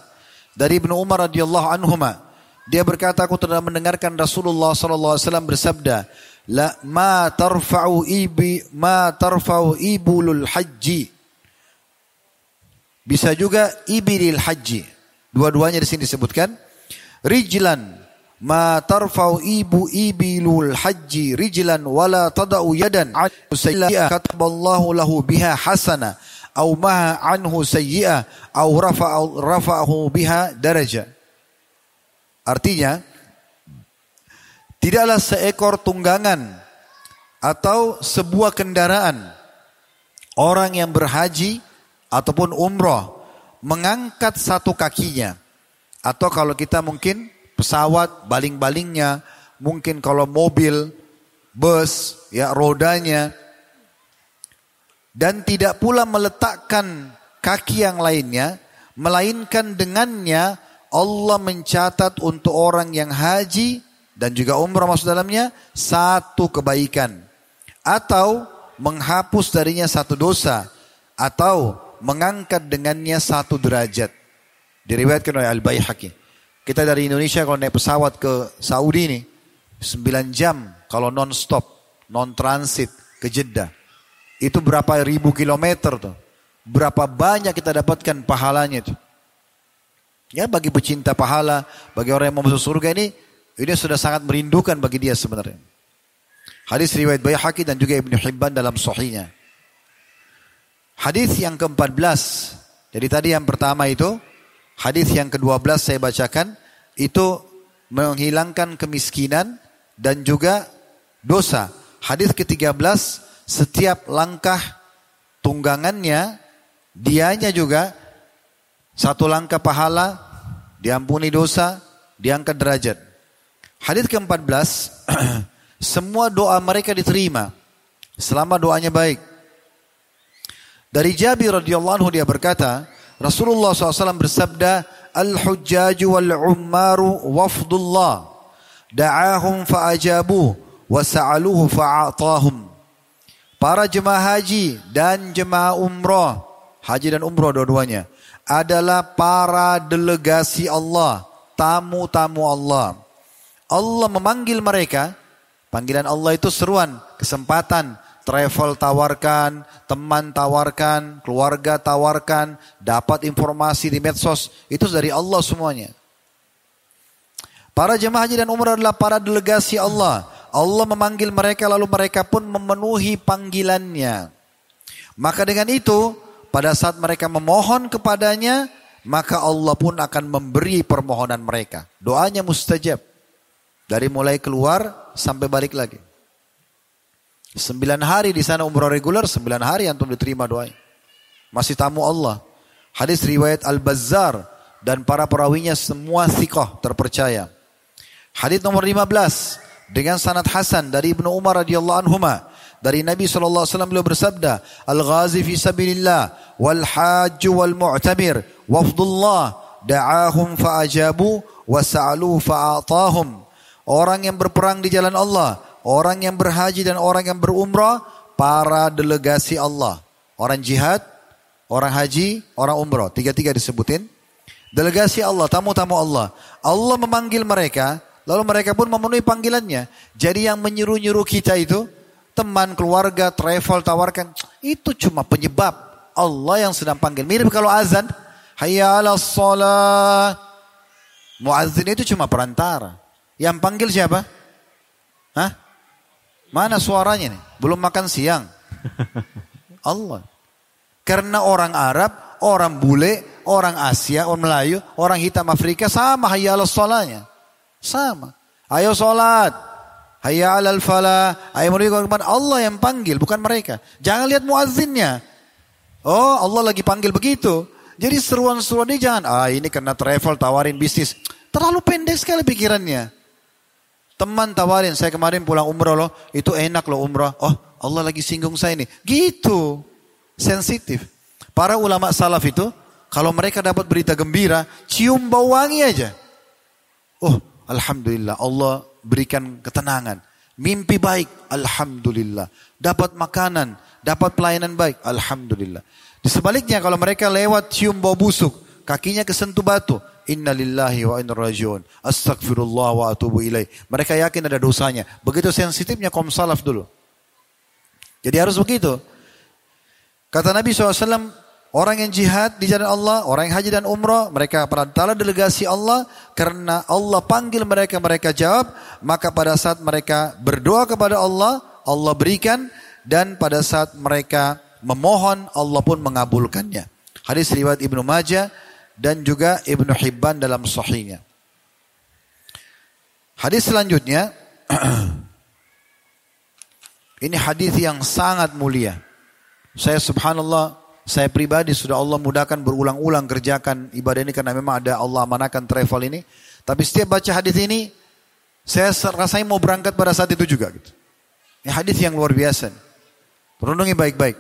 [SPEAKER 1] dari Ibnu Umar radhiyallahu anhuma dia berkata aku telah mendengarkan Rasulullah wasallam bersabda la ma tarfa'u ibi ma tarfa'u ibulul haji bisa juga ibilil haji dua-duanya di sini disebutkan. Rijlan ma tarfa'u ibu ibilul haji rijlan wala tada'u yadan sayyi'ah kataballahu lahu biha hasana au maha anhu sayyi'ah au rafa'ahu biha daraja artinya Tidaklah seekor tunggangan atau sebuah kendaraan orang yang berhaji ataupun umroh mengangkat satu kakinya. Atau kalau kita mungkin pesawat baling-balingnya mungkin kalau mobil bus ya rodanya. Dan tidak pula meletakkan kaki yang lainnya melainkan dengannya Allah mencatat untuk orang yang haji dan juga umrah masuk dalamnya satu kebaikan atau menghapus darinya satu dosa atau mengangkat dengannya satu derajat. Diriwayatkan oleh Al-Baihaqi. Kita dari Indonesia kalau naik pesawat ke Saudi ini 9 jam kalau non stop, non transit ke Jeddah. Itu berapa ribu kilometer tuh. Berapa banyak kita dapatkan pahalanya itu. Ya bagi pecinta pahala, bagi orang yang mau masuk surga ini ini sudah sangat merindukan bagi dia sebenarnya. Hadis riwayat Baihaqi dan juga Ibnu Hibban dalam sahihnya. Hadis yang ke-14. Jadi tadi yang pertama itu, hadis yang ke-12 saya bacakan itu menghilangkan kemiskinan dan juga dosa. Hadis ke-13 setiap langkah tunggangannya dianya juga satu langkah pahala diampuni dosa, diangkat derajat. Hadis ke-14, semua doa mereka diterima selama doanya baik. Dari Jabir radhiyallahu anhu dia berkata, Rasulullah SAW bersabda, Al-hujjaju wal-ummaru wafdullah, da'ahum fa'ajabu, wa sa'aluhu fa'atahum. Para jemaah haji dan jemaah umrah, haji dan umrah dua-duanya, adalah para delegasi Allah, tamu-tamu Allah. Allah memanggil mereka, panggilan Allah itu seruan, kesempatan, travel tawarkan, teman tawarkan, keluarga tawarkan, dapat informasi di medsos, itu dari Allah semuanya. Para jemaah haji dan umrah adalah para delegasi Allah. Allah memanggil mereka lalu mereka pun memenuhi panggilannya. Maka dengan itu, pada saat mereka memohon kepadanya, maka Allah pun akan memberi permohonan mereka. Doanya mustajab. Dari mulai keluar sampai balik lagi. Sembilan hari di sana umrah reguler, sembilan hari antum diterima doanya. Masih tamu Allah. Hadis riwayat Al-Bazzar dan para perawinya semua thikoh terpercaya. Hadis nomor 15 dengan sanad Hasan dari Ibnu Umar radhiyallahu anhuma dari Nabi wasallam beliau bersabda, "Al-ghazi fi sabilillah wal hajj wal mu'tamir wafdullah da'ahum fa'ajabu wa sa'alu fa'atahum." Orang yang berperang di jalan Allah, orang yang berhaji dan orang yang berumrah, para delegasi Allah. Orang jihad, orang haji, orang umrah. Tiga-tiga disebutin. Delegasi Allah, tamu-tamu Allah. Allah memanggil mereka, lalu mereka pun memenuhi panggilannya. Jadi yang menyuruh-nyuruh kita itu, teman, keluarga, travel, tawarkan. Itu cuma penyebab. Allah yang sedang panggil. Mirip kalau azan. Hayya ala sholat. Muazzin itu cuma perantara. Yang panggil siapa? Hah? Mana suaranya nih? Belum makan siang. Allah. Karena orang Arab, orang bule, orang Asia, orang Melayu, orang hitam Afrika sama hayya ala sholanya. Sama. Ayo sholat. Hayya alal falah. Ayo menuju kepada Allah yang panggil, bukan mereka. Jangan lihat muazzinnya. Oh Allah lagi panggil begitu. Jadi seruan-seruan ini jangan, ah ini karena travel tawarin bisnis. Terlalu pendek sekali pikirannya. Teman tawarin, saya kemarin pulang umroh loh, itu enak loh umroh. Oh Allah lagi singgung saya ini. Gitu, sensitif. Para ulama salaf itu, kalau mereka dapat berita gembira, cium bau wangi aja. Oh Alhamdulillah, Allah berikan ketenangan. Mimpi baik, Alhamdulillah. Dapat makanan, dapat pelayanan baik, Alhamdulillah. Di sebaliknya kalau mereka lewat cium bau busuk, kakinya kesentuh batu, Inna lillahi wa inna rajiun. Astagfirullah wa atubu ilaih. Mereka yakin ada dosanya. Begitu sensitifnya kaum salaf dulu. Jadi harus begitu. Kata Nabi SAW, orang yang jihad di jalan Allah, orang yang haji dan umrah, mereka perantara delegasi Allah, karena Allah panggil mereka, mereka jawab, maka pada saat mereka berdoa kepada Allah, Allah berikan, dan pada saat mereka memohon, Allah pun mengabulkannya. Hadis riwayat Ibnu Majah, dan juga Ibnu Hibban dalam sahihnya. Hadis selanjutnya ini hadis yang sangat mulia. Saya subhanallah, saya pribadi sudah Allah mudahkan berulang-ulang kerjakan ibadah ini karena memang ada Allah manakan travel ini. Tapi setiap baca hadis ini, saya rasanya mau berangkat pada saat itu juga. Gitu. Ini hadis yang luar biasa. Renungi baik-baik.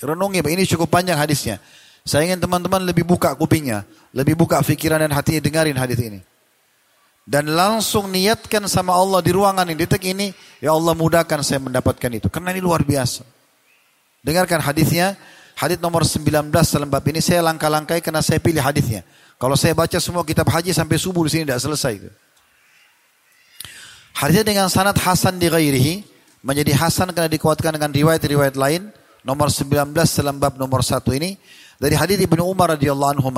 [SPEAKER 1] Renungi, ini cukup panjang hadisnya. Saya ingin teman-teman lebih buka kupingnya, lebih buka pikiran dan hatinya dengarin hadis ini. Dan langsung niatkan sama Allah di ruangan ini, detik ini, ya Allah mudahkan saya mendapatkan itu. Karena ini luar biasa. Dengarkan hadisnya, hadis nomor 19 dalam bab ini saya langkah-langkai karena saya pilih hadisnya. Kalau saya baca semua kitab haji sampai subuh di sini tidak selesai. Hadisnya dengan sanad Hasan di ghairihi, menjadi Hasan karena dikuatkan dengan riwayat-riwayat lain. Nomor 19 dalam bab nomor 1 ini dari hadis Ibnu Umar radhiyallahu anhu.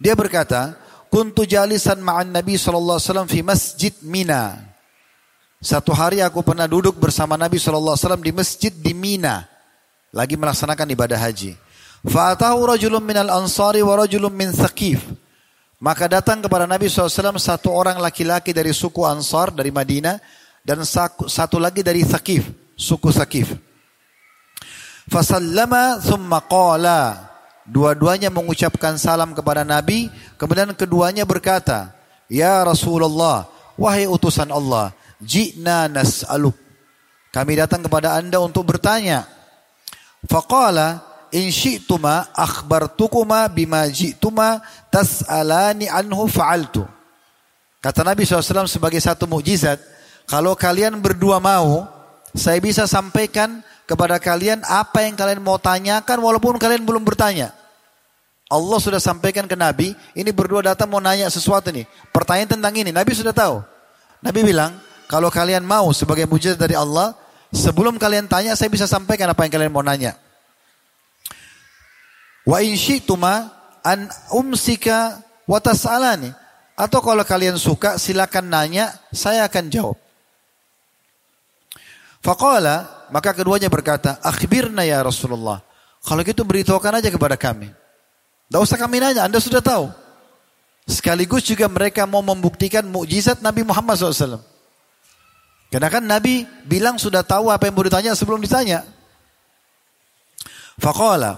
[SPEAKER 1] Dia berkata, "Kuntu jalisan ma'an Nabi sallallahu alaihi wasallam fi Masjid Mina." Satu hari aku pernah duduk bersama Nabi sallallahu alaihi wasallam di masjid di Mina lagi melaksanakan ibadah haji. Fa'atahu rajulun minal ansari wa rajulun min Thaqif. Maka datang kepada Nabi SAW satu orang laki-laki dari suku Ansar dari Madinah dan satu lagi dari Thaqif, suku Thaqif. Fasallama thumma qala. Dua-duanya mengucapkan salam kepada Nabi. Kemudian keduanya berkata, Ya Rasulullah, wahai utusan Allah, Jina nas'aluk. Kami datang kepada anda untuk bertanya. Faqala, in syi'tuma akhbartukuma bima ji'tuma tas'alani anhu fa'altu. Kata Nabi SAW sebagai satu mukjizat, kalau kalian berdua mau, saya bisa sampaikan kepada kalian apa yang kalian mau tanyakan walaupun kalian belum bertanya. Allah sudah sampaikan ke Nabi, ini berdua datang mau nanya sesuatu nih. Pertanyaan tentang ini, Nabi sudah tahu. Nabi bilang, kalau kalian mau sebagai mujizat dari Allah, sebelum kalian tanya, saya bisa sampaikan apa yang kalian mau nanya. Wa in syi'tuma an umsika wa tas'alani. Atau kalau kalian suka, silakan nanya, saya akan jawab. Faqala maka keduanya berkata, akhbirna ya Rasulullah. Kalau gitu beritahukan aja kepada kami. Tidak usah kami nanya, anda sudah tahu. Sekaligus juga mereka mau membuktikan mukjizat Nabi Muhammad SAW. Karena kan Nabi bilang sudah tahu apa yang mau ditanya sebelum ditanya. Faqala.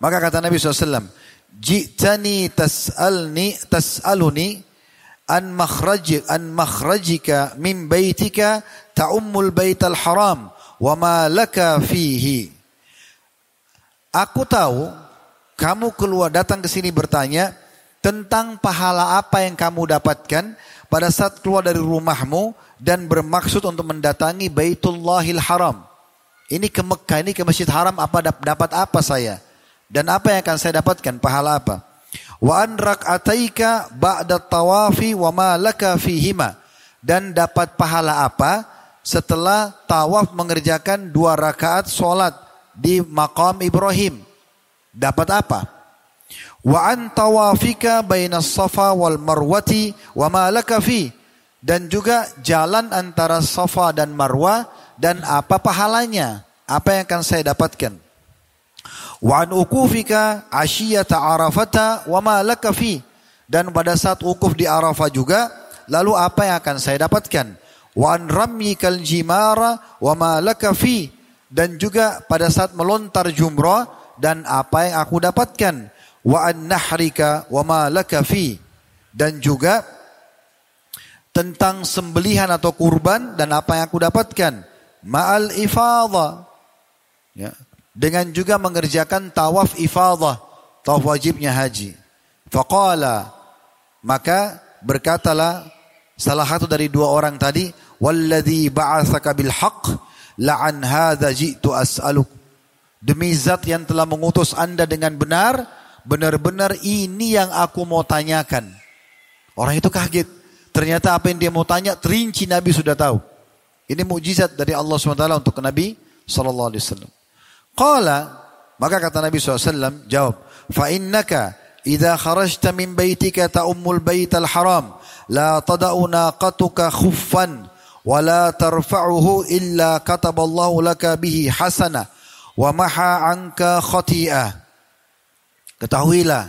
[SPEAKER 1] Maka kata Nabi SAW. Jitani tas'alni tas'aluni an makhraj an makhrajika min baitika ta'ummul baital haram wa ma laka fihi. Aku tahu kamu keluar datang ke sini bertanya tentang pahala apa yang kamu dapatkan pada saat keluar dari rumahmu dan bermaksud untuk mendatangi Baitullahil Haram. Ini ke Mekah, ini ke Masjid Haram apa dapat apa saya? Dan apa yang akan saya dapatkan? Pahala apa? Wa an rak'ataika ba'da tawafi wa ma laka fihima. Dan dapat pahala apa setelah tawaf mengerjakan dua rakaat solat di makam Ibrahim. Dapat apa? Wa an tawafika bainas safa wal marwati wa ma laka fi. Dan juga jalan antara safa dan marwah dan apa pahalanya? Apa yang akan saya dapatkan? Wa an ukufika asyiyata arafata wa ma laka fi. Dan pada saat ukuf di Arafah juga, lalu apa yang akan saya dapatkan? Wa an rammikal jimara wa ma laka fi. Dan juga pada saat melontar jumrah dan apa yang aku dapatkan? Wa an nahrika wa ma laka fi. Dan juga tentang sembelihan atau kurban dan apa yang aku dapatkan? Ma'al ifadha. Ya. Dengan juga mengerjakan tawaf ifadah, tawaf wajibnya haji. Faqala, maka berkatalah salah satu dari dua orang tadi, "Walladzi ba'atsaka bil haqq la'an hadza ji'tu as'aluk." Demi zat yang telah mengutus Anda dengan benar, benar-benar ini yang aku mau tanyakan. Orang itu kaget. Ternyata apa yang dia mau tanya, terinci Nabi sudah tahu. Ini mukjizat dari Allah SWT untuk Nabi Sallallahu Alaihi Wasallam. Qala, maka kata Nabi SAW, jawab, fa innaka idza kharajta min baitika ta'ummul baital haram la tada'u naqatuka khuffan wa la tarfa'uhu illa kataballahu laka bihi hasana wa maha. Ketahuilah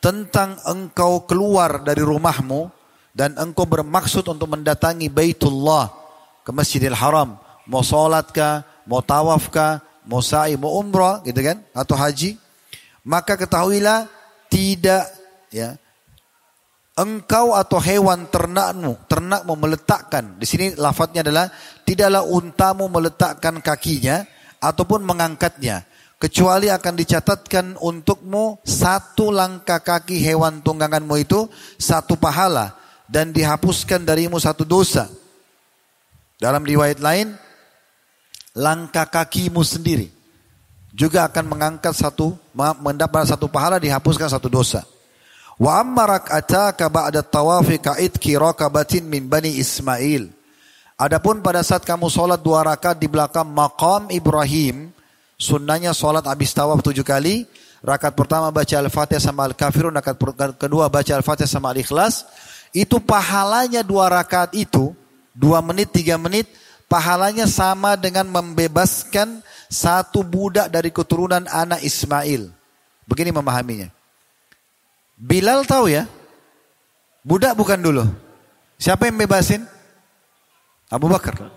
[SPEAKER 1] tentang engkau keluar dari rumahmu dan engkau bermaksud untuk mendatangi Baitullah ke Masjidil Haram, mau salat kah, mau tawaf kah, mau sa'i, mau umrah? Gitu kan? Atau haji, maka ketahuilah tidak ya engkau atau hewan ternakmu, ternakmu meletakkan. Di sini lafadznya adalah tidaklah untamu meletakkan kakinya ataupun mengangkatnya. Kecuali akan dicatatkan untukmu satu langkah kaki hewan tungganganmu itu satu pahala dan dihapuskan darimu satu dosa. Dalam riwayat lain langkah kakimu sendiri juga akan mengangkat satu mendapat satu pahala dihapuskan satu dosa. Wa ataka ba'da tawafi ka'idki rakabatin min bani Ismail. Adapun pada saat kamu sholat dua rakaat di belakang makam Ibrahim, sunnahnya sholat habis tawaf tujuh kali, rakaat pertama baca Al-Fatihah sama Al-Kafirun, rakaat kedua baca Al-Fatihah sama Al-Ikhlas, itu pahalanya dua rakaat itu, dua menit, tiga menit, pahalanya sama dengan membebaskan satu budak dari keturunan anak Ismail. Begini memahaminya. Bilal tahu ya, budak bukan dulu. Siapa yang bebasin? Abu Bakar.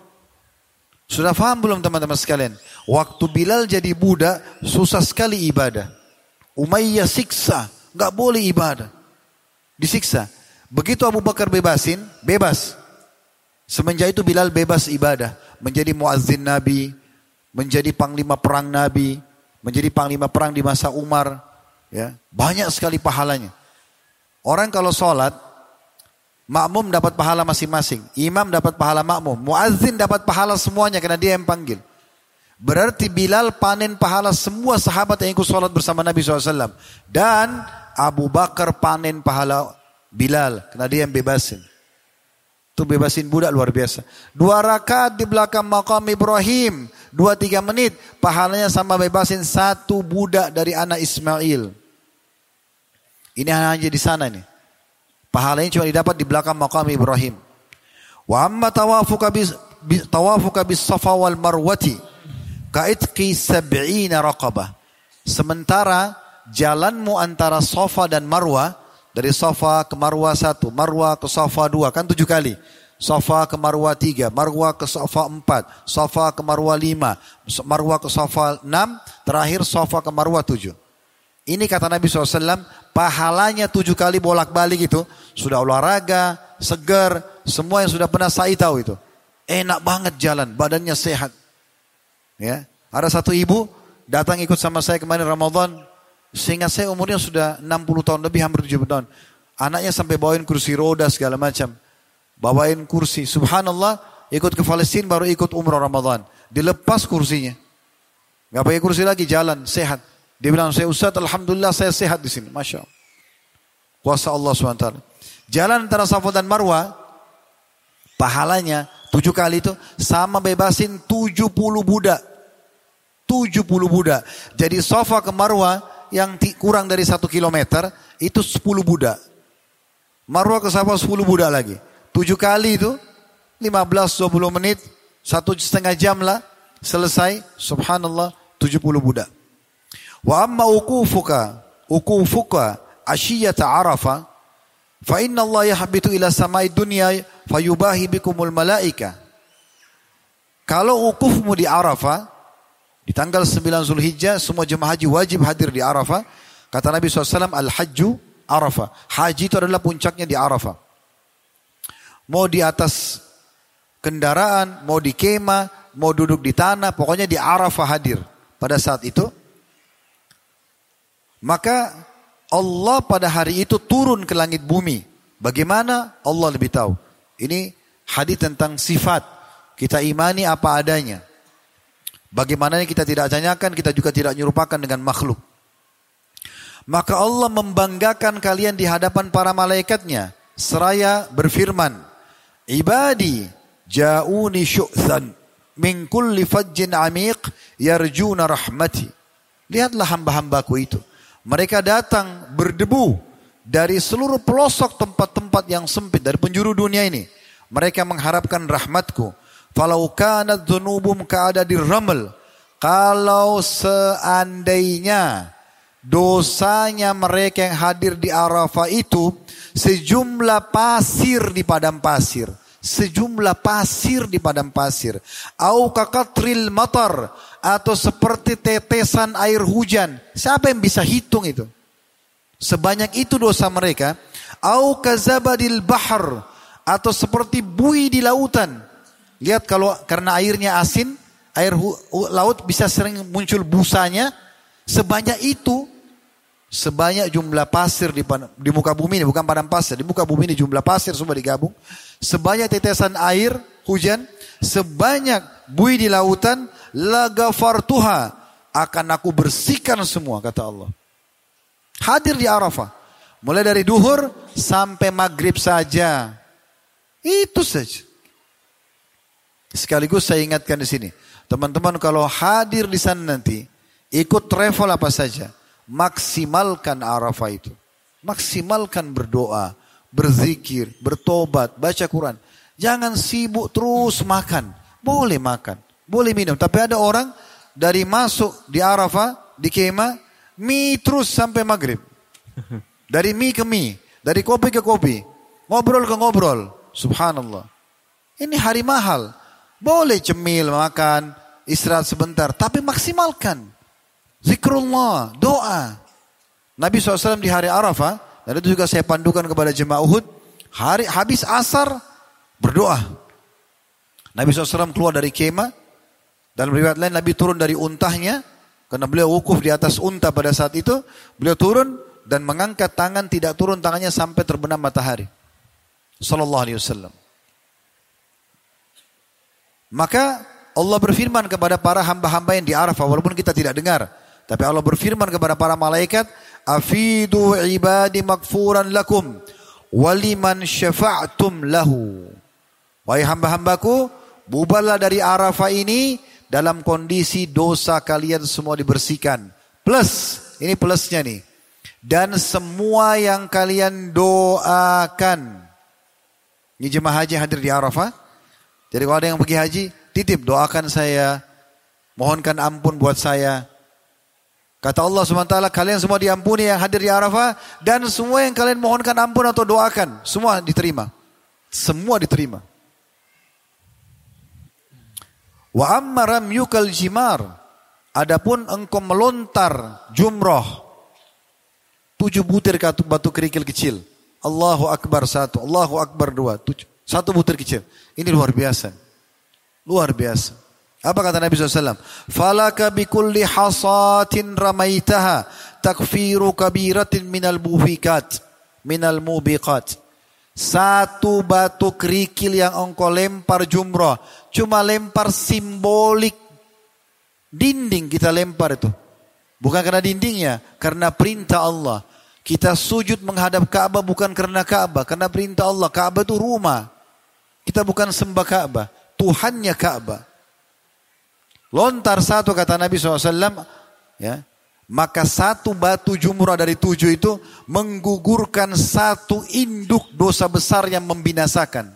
[SPEAKER 1] Sudah paham belum teman-teman sekalian? Waktu Bilal jadi budak, susah sekali ibadah. Umayyah siksa, nggak boleh ibadah. Disiksa. Begitu Abu Bakar bebasin, bebas. Semenjak itu Bilal bebas ibadah, menjadi muazzin Nabi, menjadi panglima perang Nabi, menjadi panglima perang di masa Umar, ya. Banyak sekali pahalanya. Orang kalau sholat, makmum dapat pahala masing-masing, imam dapat pahala makmum, muazzin dapat pahala semuanya karena dia yang panggil. Berarti Bilal panen pahala semua sahabat yang ikut sholat bersama Nabi SAW. Dan Abu Bakar panen pahala Bilal karena dia yang bebasin. Itu bebasin budak luar biasa. Dua rakaat di belakang makam Ibrahim. Dua tiga menit. Pahalanya sama bebasin satu budak dari anak Ismail. Ini hanya di sana nih. Pahalanya cuma didapat di belakang makam Ibrahim. Wa amma tawafuka bis, tawafuka bis safa wal marwati. Kaitki sab'ina raqabah. Sementara jalanmu antara Safa dan Marwah dari Safa ke Marwa satu, Marwa ke Safa dua, kan tujuh kali. Safa ke Marwa tiga, Marwa ke Safa empat, Safa ke Marwa lima, Marwa ke Safa enam, terakhir Safa ke Marwa tujuh. Ini kata Nabi SAW, pahalanya tujuh kali bolak-balik itu, sudah olahraga, segar, semua yang sudah pernah saya tahu itu. Enak banget jalan, badannya sehat. Ya, ada satu ibu datang ikut sama saya kemarin Ramadan, sehingga saya umurnya sudah 60 tahun lebih, hampir 70 tahun. Anaknya sampai bawain kursi roda segala macam bawain kursi. Subhanallah, ikut ke Palestina baru ikut umrah Ramadan. Dilepas kursinya. Gak pakai kursi lagi, jalan, sehat. Dia bilang, saya Ustaz, Alhamdulillah saya sehat di sini. Masya Allah. Kuasa Allah SWT. Jalan antara Safa dan Marwa, pahalanya tujuh kali itu sama bebasin tujuh puluh budak. Tujuh puluh budak. Jadi Safa ke Marwa yang kurang dari satu kilometer, itu sepuluh budak. Marwa ke Safa sepuluh budak lagi. Tujuh kali itu, 15-20 menit, satu setengah jam lah, selesai, subhanallah, 70 budak. Wa amma ukufuka, ukufuka asyiyata arafa, fa inna Allah yahbitu ila samai dunia fayubahi bikumul malaika. Kalau ukufmu di Arafah, di tanggal 9 Zulhijjah, semua jemaah haji wajib hadir di Arafah. Kata Nabi SAW, Al-Hajju Arafah. Haji itu adalah puncaknya di Arafah mau di atas kendaraan, mau di kema, mau duduk di tanah, pokoknya di Arafah hadir pada saat itu. Maka Allah pada hari itu turun ke langit bumi. Bagaimana? Allah lebih tahu. Ini hadis tentang sifat. Kita imani apa adanya. Bagaimana kita tidak tanyakan, kita juga tidak nyerupakan dengan makhluk. Maka Allah membanggakan kalian di hadapan para malaikatnya. Seraya berfirman, ibadi ja'uni syu'than min kulli fajjin amiq yarjuna rahmati. Lihatlah hamba-hambaku itu. Mereka datang berdebu dari seluruh pelosok tempat-tempat yang sempit dari penjuru dunia ini. Mereka mengharapkan rahmatku. Falau kanat dhunubum ka'adadir ramal. Kalau seandainya dosanya mereka yang hadir di Arafah itu sejumlah pasir di padang pasir. Sejumlah pasir di padang pasir. Au kakatril matar. Atau seperti tetesan air hujan. Siapa yang bisa hitung itu? Sebanyak itu dosa mereka. Au kazabadil bahar. Atau seperti bui di lautan. Lihat kalau karena airnya asin. Air laut bisa sering muncul busanya. Sebanyak itu sebanyak jumlah pasir di, di muka bumi ini, bukan padang pasir, di muka bumi ini jumlah pasir semua digabung, sebanyak tetesan air hujan, sebanyak bui di lautan, lagafartuha akan aku bersihkan semua kata Allah. Hadir di Arafah, mulai dari duhur sampai maghrib saja, itu saja. Sekaligus saya ingatkan di sini, teman-teman kalau hadir di sana nanti, ikut travel apa saja, maksimalkan Arafah itu. Maksimalkan berdoa, berzikir, bertobat, baca Quran. Jangan sibuk terus makan. Boleh makan, boleh minum. Tapi ada orang dari masuk di Arafah, di kemah, mie terus sampai maghrib. Dari mie ke mie, dari kopi ke kopi, ngobrol ke ngobrol. Subhanallah. Ini hari mahal. Boleh cemil makan, istirahat sebentar, tapi maksimalkan. Zikrullah, doa. Nabi SAW di hari Arafah, dan itu juga saya pandukan kepada jemaah Uhud, hari habis asar berdoa. Nabi SAW keluar dari kemah, dan riwayat lain Nabi turun dari untahnya, karena beliau wukuf di atas unta pada saat itu, beliau turun dan mengangkat tangan tidak turun tangannya sampai terbenam matahari. Sallallahu alaihi wasallam. Maka Allah berfirman kepada para hamba-hamba yang di Arafah walaupun kita tidak dengar. Tapi Allah berfirman kepada para malaikat, "Afidu ibadi makfuran lakum waliman syafa'tum lahu." Wahai hamba-hambaku, bubarlah dari Arafah ini dalam kondisi dosa kalian semua dibersihkan. Plus, ini plusnya nih. Dan semua yang kalian doakan. Ini jemaah haji hadir di Arafah. Jadi kalau ada yang pergi haji, titip doakan saya. Mohonkan ampun buat saya. Kata Allah SWT, kalian semua diampuni yang hadir di Arafah. Dan semua yang kalian mohonkan ampun atau doakan. Semua diterima. Semua diterima. Wa amma ramyukal jimar. Adapun engkau melontar jumroh. Tujuh butir batu kerikil kecil. Allahu Akbar satu, Allahu Akbar dua. Tujuh. Satu butir kecil. Ini luar biasa. Luar biasa. Apa kata Nabi SAW? Falaka bikulli hasatin ramaitaha takfiru kabiratin minal buhikat. Minal mubiqat. Satu batu kerikil yang engkau lempar jumrah. Cuma lempar simbolik. Dinding kita lempar itu. Bukan karena dindingnya. Karena perintah Allah. Kita sujud menghadap Ka'bah bukan karena Ka'bah. Karena perintah Allah. Ka'bah itu rumah. Kita bukan sembah Ka'bah. Tuhannya Ka'bah. Lontar satu kata Nabi SAW. Ya, maka satu batu jumrah dari tujuh itu menggugurkan satu induk dosa besar yang membinasakan.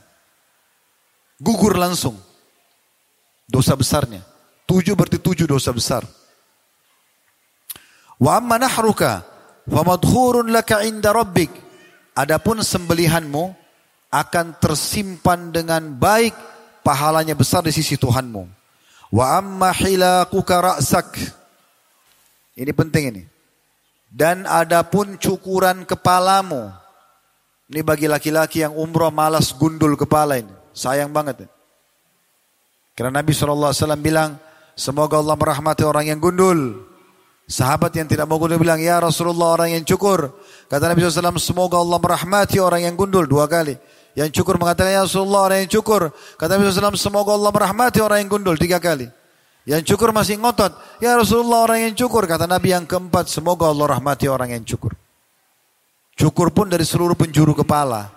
[SPEAKER 1] Gugur langsung. Dosa besarnya. Tujuh berarti tujuh dosa besar. Wa amma nahruka famadhurun laka inda rabbik. Adapun sembelihanmu akan tersimpan dengan baik pahalanya besar di sisi Tuhanmu. Wa amma hilakuka ra'sak ini penting ini. Dan adapun cukuran kepalamu. Ini bagi laki-laki yang umroh malas gundul kepala ini. Sayang banget. Karena Nabi SAW bilang, semoga Allah merahmati orang yang gundul. Sahabat yang tidak mau gundul bilang, ya Rasulullah orang yang cukur. Kata Nabi SAW, semoga Allah merahmati orang yang gundul dua kali. Yang cukur mengatakan, ya Rasulullah orang yang cukur. Kata Nabi SAW, semoga Allah merahmati orang yang gundul tiga kali. Yang cukur masih ngotot. Ya Rasulullah orang yang cukur. Kata Nabi yang keempat. Semoga Allah rahmati orang yang cukur. Cukur pun dari seluruh penjuru kepala.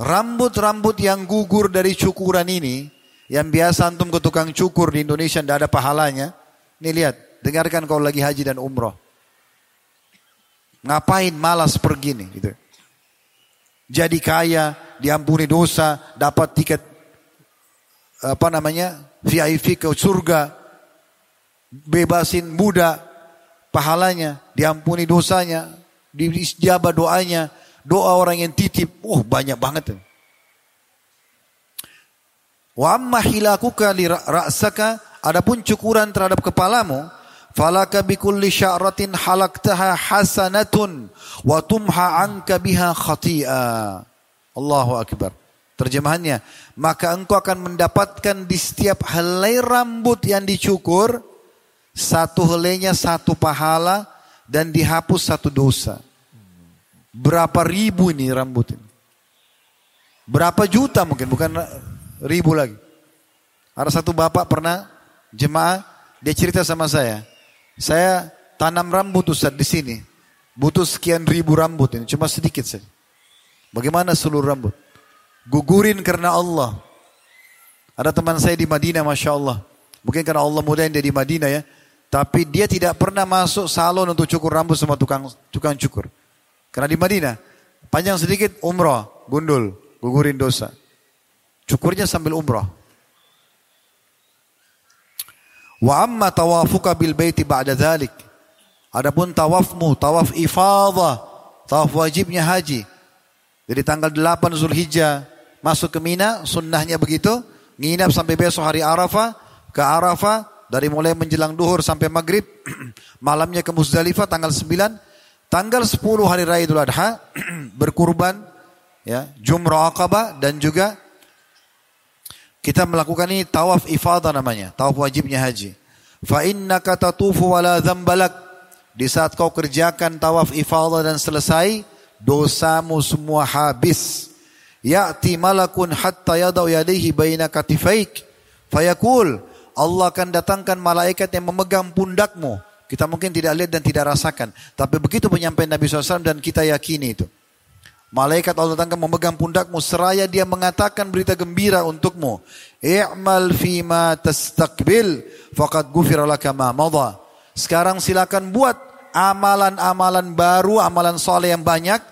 [SPEAKER 1] Rambut-rambut yang gugur dari cukuran ini. Yang biasa antum ke tukang cukur di Indonesia tidak ada pahalanya. Nih lihat. Dengarkan kalau lagi haji dan umroh. Ngapain malas pergi nih. Gitu. Jadi kaya, diampuni dosa, dapat tiket apa namanya VIP ke surga, bebasin budak, pahalanya, diampuni dosanya, diijabah doanya, doa orang yang titip, oh banyak banget. Wa amma hilakuka li ra'saka, adapun cukuran terhadap kepalamu, falaka bikulli sya'ratin halaktaha hasanatun wa tumha anka biha khati'a. Allahu akbar. Terjemahannya, maka engkau akan mendapatkan di setiap helai rambut yang dicukur, satu helainya satu pahala dan dihapus satu dosa. Berapa ribu ini rambut ini? Berapa juta mungkin, bukan ribu lagi. Ada satu bapak pernah jemaah, dia cerita sama saya. Saya tanam rambut Ustaz di sini. Butuh sekian ribu rambut ini, cuma sedikit saja. Bagaimana seluruh rambut? Gugurin karena Allah. Ada teman saya di Madinah, Masya Allah. Mungkin karena Allah mudahin dia di Madinah ya. Tapi dia tidak pernah masuk salon untuk cukur rambut sama tukang tukang cukur. Karena di Madinah, panjang sedikit umroh, gundul, gugurin dosa. Cukurnya sambil umroh. Wa amma tawafuka bil baiti ba'da dhalik. Adapun tawafmu, tawaf ifadah, tawaf wajibnya haji. Jadi tanggal 8 Zulhijjah masuk ke Mina, sunnahnya begitu. Nginap sampai besok hari Arafah, ke Arafah, dari mulai menjelang duhur sampai maghrib, malamnya ke Muzdalifah tanggal 9, tanggal 10 hari raya Idul Adha, berkurban, ya, jumrah akabah dan juga kita melakukan ini tawaf ifadah namanya, tawaf wajibnya haji. Fa innaka tatufu wala dzambalak. Di saat kau kerjakan tawaf ifadah dan selesai, dosamu semua habis. Ya'ti malakun hatta yadau yadihi baina katifaik. Fayakul, Allah akan datangkan malaikat yang memegang pundakmu. Kita mungkin tidak lihat dan tidak rasakan. Tapi begitu penyampaian Nabi SAW dan kita yakini itu. Malaikat Allah datangkan memegang pundakmu seraya dia mengatakan berita gembira untukmu. I'mal fima tastakbil faqad gufira laka ma madha. Sekarang silakan buat amalan-amalan baru, amalan soleh yang banyak.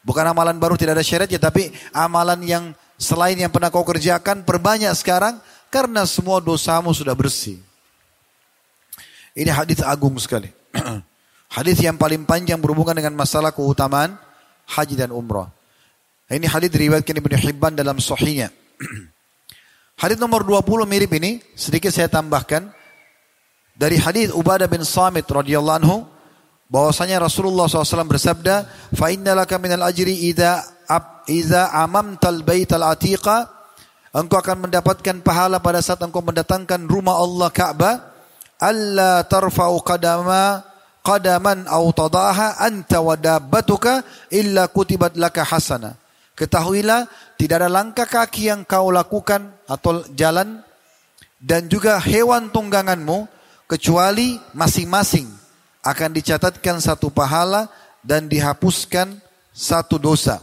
[SPEAKER 1] Bukan amalan baru tidak ada syaratnya, tapi amalan yang selain yang pernah kau kerjakan, perbanyak sekarang karena semua dosamu sudah bersih. Ini hadis agung sekali. hadis yang paling panjang berhubungan dengan masalah keutamaan haji dan umrah. Ini hadis diriwayatkan Ibnu Hibban dalam sahihnya. Hadis nomor 20 mirip ini, sedikit saya tambahkan. Dari hadis Ubadah bin Samit radhiyallahu anhu bahwasanya Rasulullah SAW bersabda, "Fa innalaka minal ajri idza ab, idza amamtal baital atiqa" Engkau akan mendapatkan pahala pada saat engkau mendatangkan rumah Allah Ka'bah. Allah tarfa'u qadama qadaman aw tadaha anta wa dabbatuka illa kutibat laka hasana. Ketahuilah tidak ada langkah kaki yang kau lakukan atau jalan dan juga hewan tungganganmu kecuali masing-masing akan dicatatkan satu pahala dan dihapuskan satu dosa.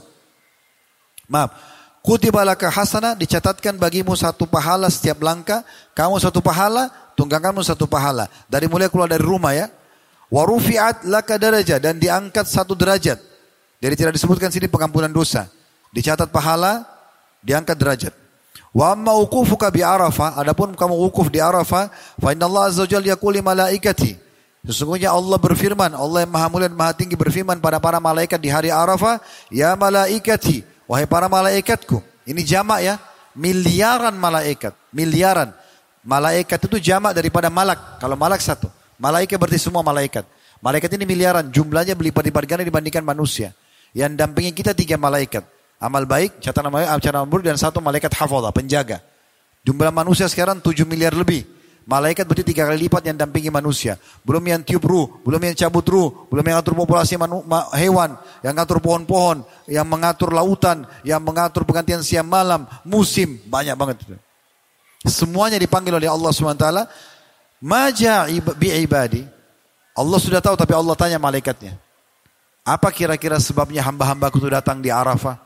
[SPEAKER 1] Maaf, kutibalaka hasana dicatatkan bagimu satu pahala setiap langkah, kamu satu pahala, tungganganmu satu pahala. Dari mulai keluar dari rumah ya. Warufiat laka daraja dan diangkat satu derajat. Jadi tidak disebutkan sini pengampunan dosa. Dicatat pahala, diangkat derajat. Wa amma wukufuka bi Arafah, adapun kamu wukuf di Arafah, fa inna Allah azza wajalla yaqulu malaikati. Sesungguhnya Allah berfirman, Allah yang Maha Mulia dan Maha Tinggi berfirman pada para malaikat di hari Arafah, ya malaikati, wahai para malaikatku. Ini jamak ya, miliaran malaikat, miliaran. Malaikat itu jamak daripada malak. Kalau malak satu, malaikat berarti semua malaikat. Malaikat ini miliaran, jumlahnya berlipat-lipat ganda dibandingkan manusia. Yang dampingi kita tiga malaikat. Amal baik, catatan amal baik, catatan buruk, dan satu malaikat hafadha, penjaga. Jumlah manusia sekarang 7 miliar lebih. Malaikat berarti tiga kali lipat yang dampingi manusia. Belum yang tiup ruh, belum yang cabut ruh, belum yang atur populasi hewan, yang mengatur pohon-pohon, yang mengatur lautan, yang mengatur pergantian siang malam, musim, banyak banget. Semuanya dipanggil oleh Allah SWT. Maja bi ibadi. Allah sudah tahu tapi Allah tanya malaikatnya. Apa kira-kira sebabnya hamba-hambaku itu datang di Arafah?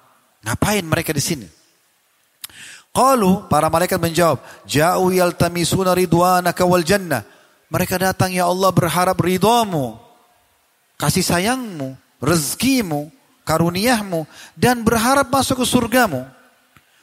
[SPEAKER 1] Ngapain mereka di sini? Qalu, para malaikat menjawab, Ja'u yaltamisuna ridwanaka wal jannah. Mereka datang ya Allah berharap ridhamu, kasih sayangmu, rezekimu, karuniahmu, dan berharap masuk ke surgamu.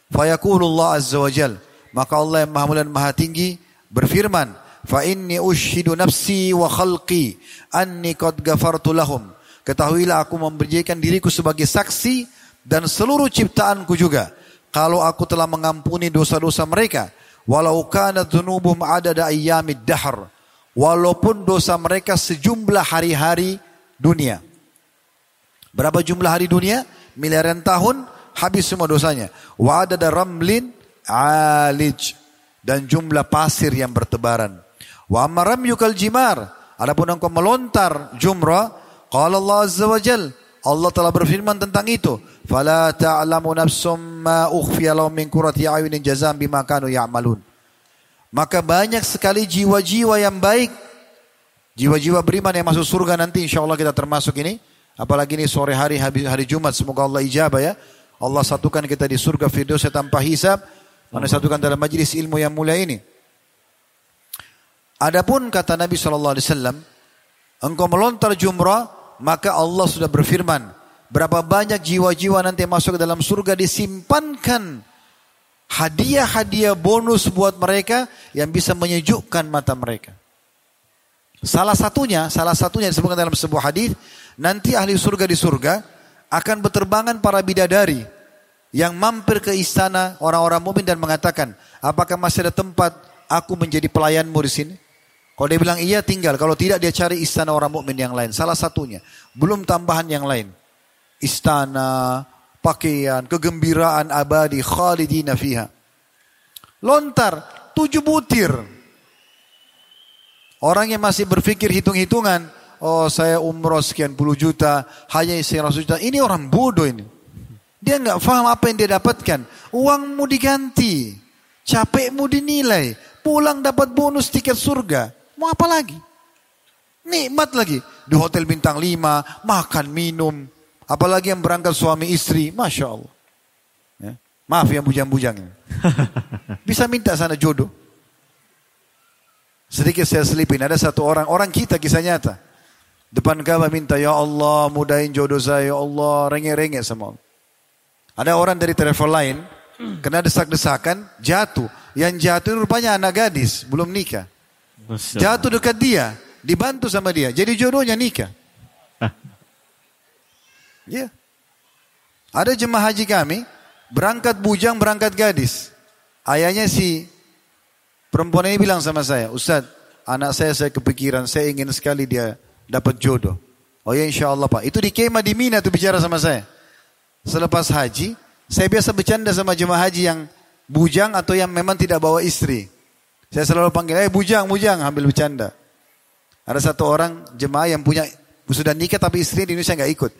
[SPEAKER 1] Fayakulullah azza wa jal. Maka Allah yang maha mulia dan maha tinggi berfirman, Fa inni ushidu nafsi wa khalqi anni qad gafartu lahum. Ketahuilah aku memberikan diriku sebagai saksi dan seluruh ciptaanku juga. Kalau aku telah mengampuni dosa-dosa mereka walau kana dzunubuhum adada ayyamid dahr walaupun dosa mereka sejumlah hari-hari dunia. Berapa jumlah hari dunia? Miliaran tahun habis semua dosanya. Wa adada ramlin alij dan jumlah pasir yang bertebaran wa amaram yukal jimar adapun engkau melontar jumrah qala Allah azza wa jalla Allah telah berfirman tentang itu. Fala ta'lamu nafsum ma ukhfiya lahum min qurrati a'yunin jazam bima kanu ya'malun. Maka banyak sekali jiwa-jiwa yang baik. Jiwa-jiwa beriman yang masuk surga nanti insya Allah kita termasuk ini. Apalagi ini sore hari hari Jumat semoga Allah ijabah ya. Allah satukan kita di surga firdaus tanpa hisab. Mana satukan dalam majlis ilmu yang mulia ini. Adapun kata Nabi SAW, engkau melontar jumrah, maka Allah sudah berfirman, berapa banyak jiwa-jiwa nanti masuk ke dalam surga disimpankan hadiah-hadiah bonus buat mereka yang bisa menyejukkan mata mereka. Salah satunya, salah satunya disebutkan dalam sebuah hadis, nanti ahli surga di surga akan berterbangan para bidadari yang mampir ke istana orang-orang mukmin dan mengatakan, apakah masih ada tempat aku menjadi pelayanmu di sini? Kalau dia bilang iya tinggal, kalau tidak dia cari istana orang mukmin yang lain. Salah satunya, belum tambahan yang lain. Istana, pakaian, kegembiraan abadi, khalidina fiha. Lontar, tujuh butir. Orang yang masih berpikir hitung-hitungan, oh saya umroh sekian puluh juta, hanya sekian juta. Ini orang bodoh ini. Dia nggak paham apa yang dia dapatkan. Uangmu diganti, capekmu dinilai, pulang dapat bonus tiket surga. Mau apa lagi? Nikmat lagi. Di hotel bintang lima, makan, minum. Apalagi yang berangkat suami istri. Masya Allah. Ya. Maaf yang bujang-bujang. Bisa minta sana jodoh. Sedikit saya selipin. Ada satu orang, orang kita kisah nyata. Depan Ka'bah minta, Ya Allah mudahin jodoh saya, Ya Allah, renge-renge sama Allah. Ada orang dari travel lain, kena desak-desakan, jatuh. Yang jatuh rupanya anak gadis, belum nikah. Jatuh dekat dia, dibantu sama dia. Jadi jodohnya nikah. Ya. Ada jemaah haji kami, berangkat bujang, berangkat gadis. Ayahnya si perempuan ini bilang sama saya, Ustaz, anak saya saya kepikiran, saya ingin sekali dia dapat jodoh. Oh ya insya Allah Pak. Itu di kemah di Mina tuh bicara sama saya. Selepas haji, saya biasa bercanda sama jemaah haji yang bujang atau yang memang tidak bawa istri. Saya selalu panggil, eh bujang, bujang, ambil bercanda. Ada satu orang jemaah yang punya sudah nikah tapi istri di Indonesia nggak ikut.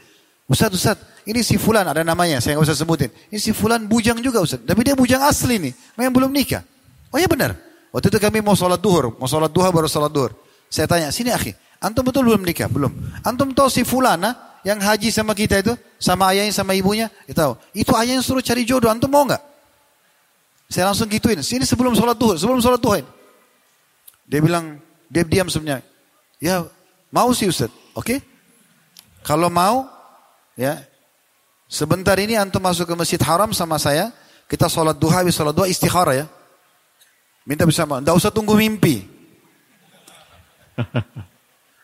[SPEAKER 1] Ustaz, Ustaz, ini si Fulan ada namanya, saya nggak usah sebutin. Ini si Fulan bujang juga Ustaz. Tapi dia bujang asli nih, memang belum nikah. Oh ya benar. Waktu itu kami mau sholat duhur, mau sholat duha baru sholat duhur. Saya tanya, sini akhi, antum betul belum nikah? Belum. Antum tahu si Fulana yang haji sama kita itu, sama ayahnya sama ibunya? Ya tahu. Itu ayahnya suruh cari jodoh, antum mau nggak? Saya langsung gituin, sini sebelum sholat duhur, sebelum sholat duha. Dia bilang, dia diam sebenarnya. Ya, mau sih Ustaz, oke? Okay? Kalau mau, ya, sebentar ini antum masuk ke masjid haram sama saya, kita sholat duha, habis sholat duha istikhara ya. Minta bisa, tidak usah tunggu mimpi.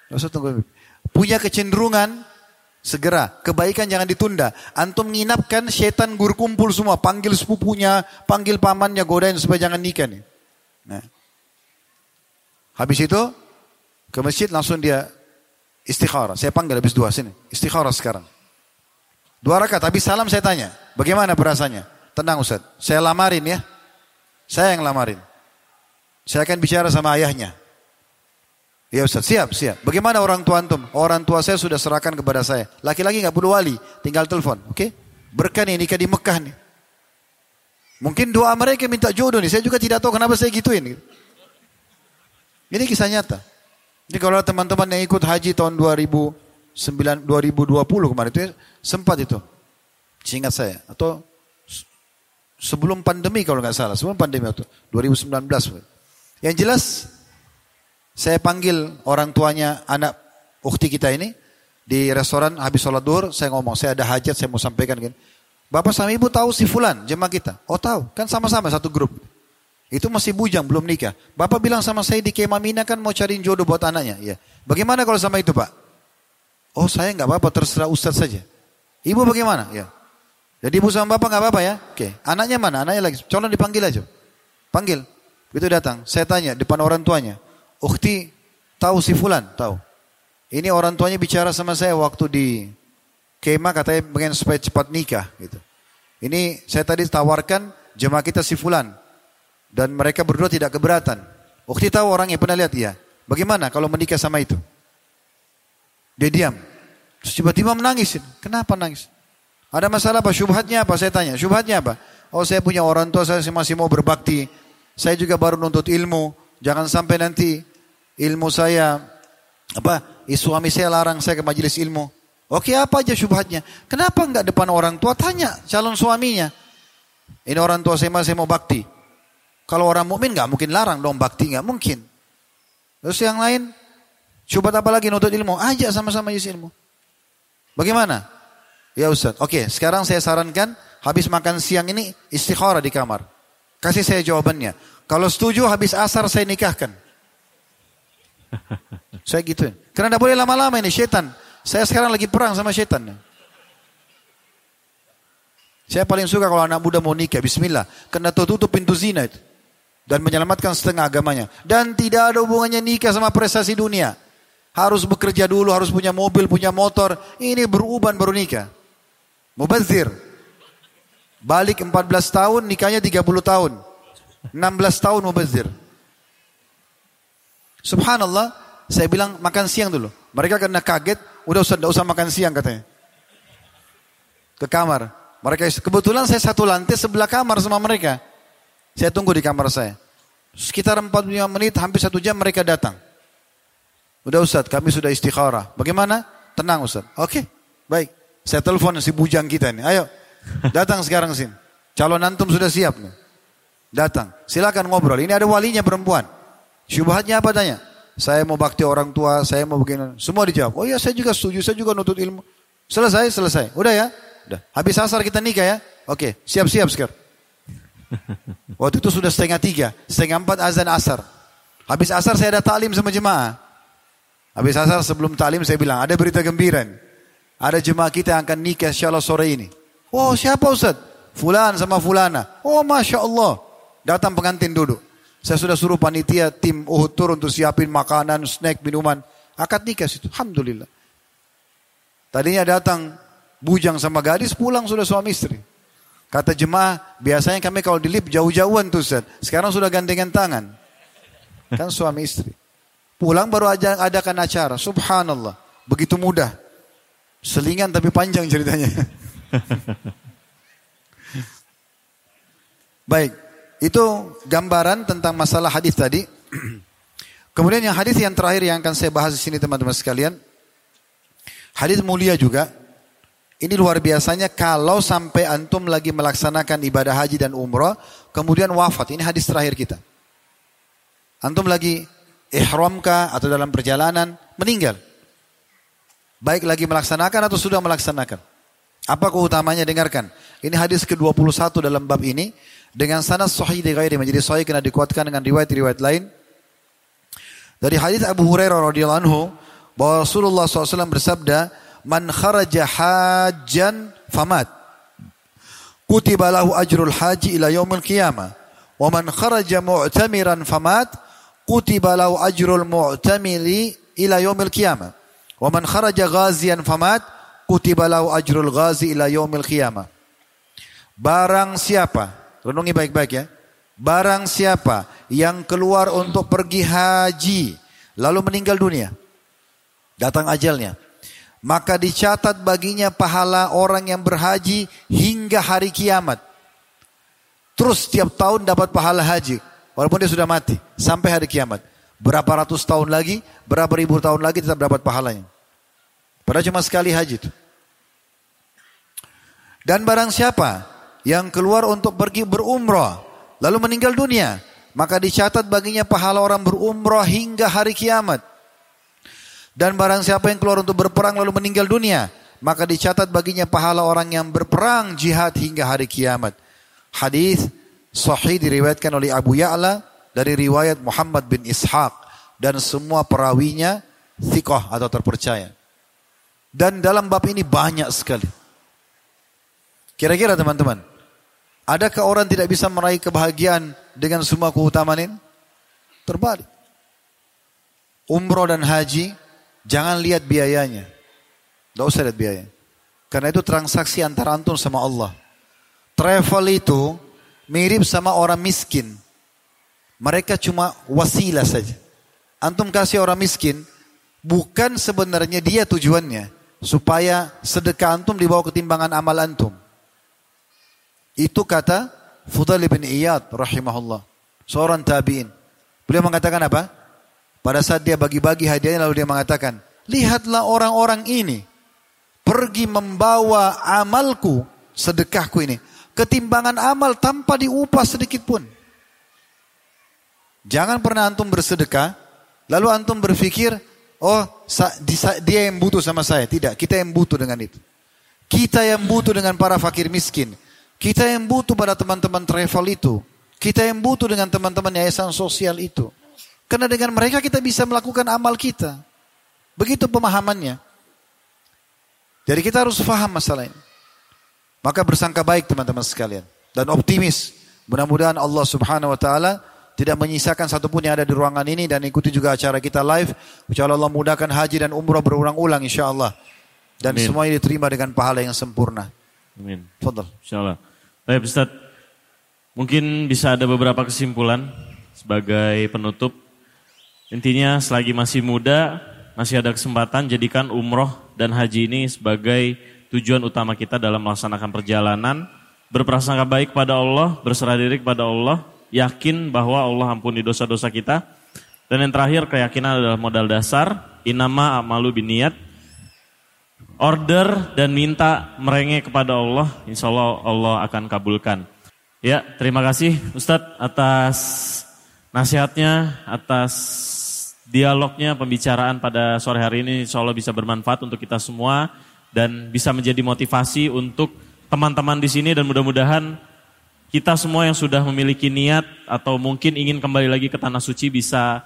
[SPEAKER 1] Tidak usah tunggu mimpi. Punya kecenderungan, segera. Kebaikan jangan ditunda. Antum nginapkan setan gur kumpul semua. Panggil sepupunya, panggil pamannya, godain supaya jangan nikah nih. Nah. Habis itu, ke masjid langsung dia istikhara. Saya panggil habis dua sini. Istikhara sekarang. Dua rakaat, habis salam saya tanya. Bagaimana perasaannya? Tenang Ustaz, saya lamarin ya. Saya yang lamarin. Saya akan bicara sama ayahnya. Ya Ustaz, siap, siap. Bagaimana orang tua antum? Orang tua saya sudah serahkan kepada saya. Laki-laki nggak perlu wali, tinggal telepon, oke? Okay? Berkah nih nikah di Mekah nih. Mungkin doa mereka minta jodoh nih. Saya juga tidak tahu kenapa saya gituin. Ini kisah nyata. Ini kalau teman-teman yang ikut haji tahun 2009, 2020 kemarin itu sempat itu. Seingat saya. Atau sebelum pandemi kalau nggak salah. Sebelum pandemi itu. 2019. Yang jelas saya panggil orang tuanya anak ukti kita ini di restoran habis sholat duhur saya ngomong saya ada hajat saya mau sampaikan kan. Bapak sama ibu tahu si Fulan jemaah kita? Oh tahu, kan sama-sama satu grup. Itu masih bujang, belum nikah. Bapak bilang sama saya di Kemah Mina kan mau cariin jodoh buat anaknya. Ya. Bagaimana kalau sama itu Pak? Oh saya nggak apa-apa, terserah Ustadz saja. Ibu bagaimana? Ya. Jadi ibu sama bapak nggak apa-apa ya? Oke. Anaknya mana? Anaknya lagi. Colon dipanggil aja. Panggil. Begitu datang, saya tanya depan orang tuanya, Ukti tahu si Fulan? Tahu. Ini orang tuanya bicara sama saya waktu di kemah katanya pengen supaya cepat nikah gitu. Ini saya tadi tawarkan jemaah kita si Fulan. Dan mereka berdua tidak keberatan. Ukti tahu orangnya pernah lihat iya. Bagaimana kalau menikah sama itu? Dia diam. Tiba-tiba menangis. Kenapa nangis? Ada masalah apa? Syubhatnya apa? Saya tanya. Syubhatnya apa? Oh saya punya orang tua saya masih mau berbakti. Saya juga baru nuntut ilmu. Jangan sampai nanti ilmu saya apa suami saya larang saya ke majelis ilmu. Oke apa aja syubhatnya? Kenapa enggak depan orang tua tanya calon suaminya? Ini orang tua saya masih mau bakti. Kalau orang mukmin nggak mungkin larang dong bakti nggak mungkin. Terus yang lain syubhat apa lagi nuntut ilmu? Aja sama-sama majelis ilmu. Bagaimana? Ya Ustaz. Oke, sekarang saya sarankan habis makan siang ini istikharah di kamar. Kasih saya jawabannya. Kalau setuju habis asar saya nikahkan. saya gitu. Karena tidak boleh lama-lama ini setan. Saya sekarang lagi perang sama setan. Saya paling suka kalau anak muda mau nikah. Bismillah. Karena tutup pintu zina itu. Dan menyelamatkan setengah agamanya. Dan tidak ada hubungannya nikah sama prestasi dunia. Harus bekerja dulu, harus punya mobil, punya motor. Ini beruban baru nikah. Mubazir. Balik 14 tahun, nikahnya 30 tahun. 16 tahun mubazir. Subhanallah, saya bilang makan siang dulu. Mereka kena kaget, udah usah, usah makan siang katanya. Ke kamar. Mereka kebetulan saya satu lantai sebelah kamar sama mereka. Saya tunggu di kamar saya. Sekitar 45 menit, hampir satu jam mereka datang. Udah Ustaz, kami sudah istikharah. Bagaimana? Tenang Ustaz. Oke, baik. Saya telepon si bujang kita ini. Ayo, Datang sekarang sini. Calon antum sudah siap nih. Datang. Silakan ngobrol. Ini ada walinya perempuan. Syubhatnya apa tanya? Saya mau bakti orang tua, saya mau begini. Semua dijawab. Oh iya saya juga setuju, saya juga nutut ilmu. Selesai, selesai. Udah ya? Udah. Habis asar kita nikah ya? Oke, siap-siap sekarang. Waktu itu sudah setengah tiga, setengah empat azan asar. Habis asar saya ada taklim sama jemaah. Habis asar sebelum taklim saya bilang, ada berita gembira. Ada jemaah kita yang akan nikah insya Allah sore ini. Oh siapa Ustaz? Fulan sama fulana. Oh Masya Allah. Datang pengantin duduk. Saya sudah suruh panitia tim Uhud tur untuk siapin makanan, snack, minuman. Akad nikah situ. Alhamdulillah. Tadinya datang bujang sama gadis, pulang sudah suami istri. Kata jemaah, biasanya kami kalau di lift jauh-jauhan tuh Ustaz. Sekarang sudah gandengan tangan. Kan suami istri. Pulang baru aja adakan acara. Subhanallah. Begitu mudah. Selingan tapi panjang ceritanya. Baik, itu gambaran tentang masalah hadis tadi. Kemudian yang hadis yang terakhir yang akan saya bahas di sini teman-teman sekalian. Hadis mulia juga. Ini luar biasanya kalau sampai antum lagi melaksanakan ibadah haji dan umrah, kemudian wafat. Ini hadis terakhir kita. Antum lagi ihramkah atau dalam perjalanan, meninggal. Baik lagi melaksanakan atau sudah melaksanakan. Apa keutamanya dengarkan. Ini hadis ke-21 dalam bab ini. Dengan sanad sahih di ghairi menjadi sahih kena dikuatkan dengan riwayat-riwayat lain. Dari hadis Abu Hurairah radhiyallahu anhu bahwa Rasulullah SAW bersabda, "Man kharaja hajjan famat, kutiba lahu ajrul haji ila yaumil qiyamah. Wa man kharaja mu'tamiran famat, kutiba lahu ajrul mu'tamiri ila yaumil qiyamah. Wa man kharaja ghazian famat, kutiba lahu ajrul ghazi ila yaumil qiyamah." Barang siapa, renungi baik-baik ya. Barang siapa yang keluar untuk pergi haji lalu meninggal dunia, datang ajalnya, maka dicatat baginya pahala orang yang berhaji hingga hari kiamat. Terus setiap tahun dapat pahala haji, walaupun dia sudah mati sampai hari kiamat. Berapa ratus tahun lagi, berapa ribu tahun lagi tetap dapat pahalanya. Padahal cuma sekali haji itu. Dan barang siapa yang keluar untuk pergi berumrah lalu meninggal dunia, maka dicatat baginya pahala orang berumrah hingga hari kiamat. Dan barang siapa yang keluar untuk berperang lalu meninggal dunia, maka dicatat baginya pahala orang yang berperang jihad hingga hari kiamat. Hadis sahih diriwayatkan oleh Abu Ya'la dari riwayat Muhammad bin Ishaq dan semua perawinya thiqah atau terpercaya. Dan dalam bab ini banyak sekali. Kira-kira teman-teman, Adakah orang tidak bisa meraih kebahagiaan dengan semua keutamaan ini? Terbalik. Umroh dan haji, jangan lihat biayanya. Tidak usah lihat biaya. Karena itu transaksi antara antum sama Allah. Travel itu mirip sama orang miskin. Mereka cuma wasilah saja. Antum kasih orang miskin, bukan sebenarnya dia tujuannya. Supaya sedekah antum dibawa ketimbangan amal antum. Itu kata Fudail bin Iyad rahimahullah. Seorang tabi'in. Beliau mengatakan apa? Pada saat dia bagi-bagi hadiahnya lalu dia mengatakan, lihatlah orang-orang ini pergi membawa amalku, sedekahku ini. Ketimbangan amal tanpa diupah sedikit pun. Jangan pernah antum bersedekah, lalu antum berpikir, oh dia yang butuh sama saya. Tidak, kita yang butuh dengan itu. Kita yang butuh dengan para fakir miskin. Kita yang butuh pada teman-teman travel itu. Kita yang butuh dengan teman-teman yayasan sosial itu. Karena dengan mereka kita bisa melakukan amal kita. Begitu pemahamannya. Jadi kita harus faham masalah ini. Maka bersangka baik teman-teman sekalian. Dan optimis. Mudah-mudahan Allah subhanahu wa ta'ala tidak menyisakan satupun yang ada di ruangan ini. Dan ikuti juga acara kita live. Insya Allah mudahkan haji dan umrah berulang-ulang insya Allah. Dan Amin. semuanya diterima dengan pahala yang sempurna.
[SPEAKER 2] Amin. Fadal. Insya Allah. Baik Ustaz, mungkin bisa ada beberapa kesimpulan sebagai penutup. Intinya selagi masih muda, masih ada kesempatan jadikan umroh dan haji ini sebagai tujuan utama kita dalam melaksanakan perjalanan. Berprasangka baik pada Allah, berserah diri kepada Allah, yakin bahwa Allah ampuni dosa-dosa kita. Dan yang terakhir keyakinan adalah modal dasar, inama amalu biniat, order dan minta merengek kepada Allah, insya Allah Allah akan kabulkan. Ya, terima kasih Ustadz atas nasihatnya, atas dialognya, pembicaraan pada sore hari ini insya Allah bisa bermanfaat untuk kita semua dan bisa menjadi motivasi untuk teman-teman di sini dan mudah-mudahan kita semua yang sudah memiliki niat atau mungkin ingin kembali lagi ke tanah suci bisa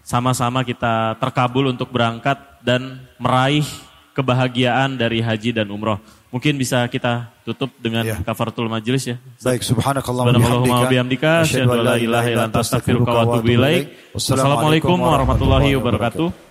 [SPEAKER 2] sama-sama kita terkabul untuk berangkat dan meraih kebahagiaan dari haji dan umroh. mungkin bisa kita tutup dengan
[SPEAKER 1] Ya.
[SPEAKER 2] kafaratul majelis ya.
[SPEAKER 1] Baik, subhanakallahumma
[SPEAKER 2] Subhanallahumma bihamdika, asyhadu an la ilaha illa anta astaghfiruka wa atubu ilaik. Wassalamualaikum warahmatullahi wabarakatuh.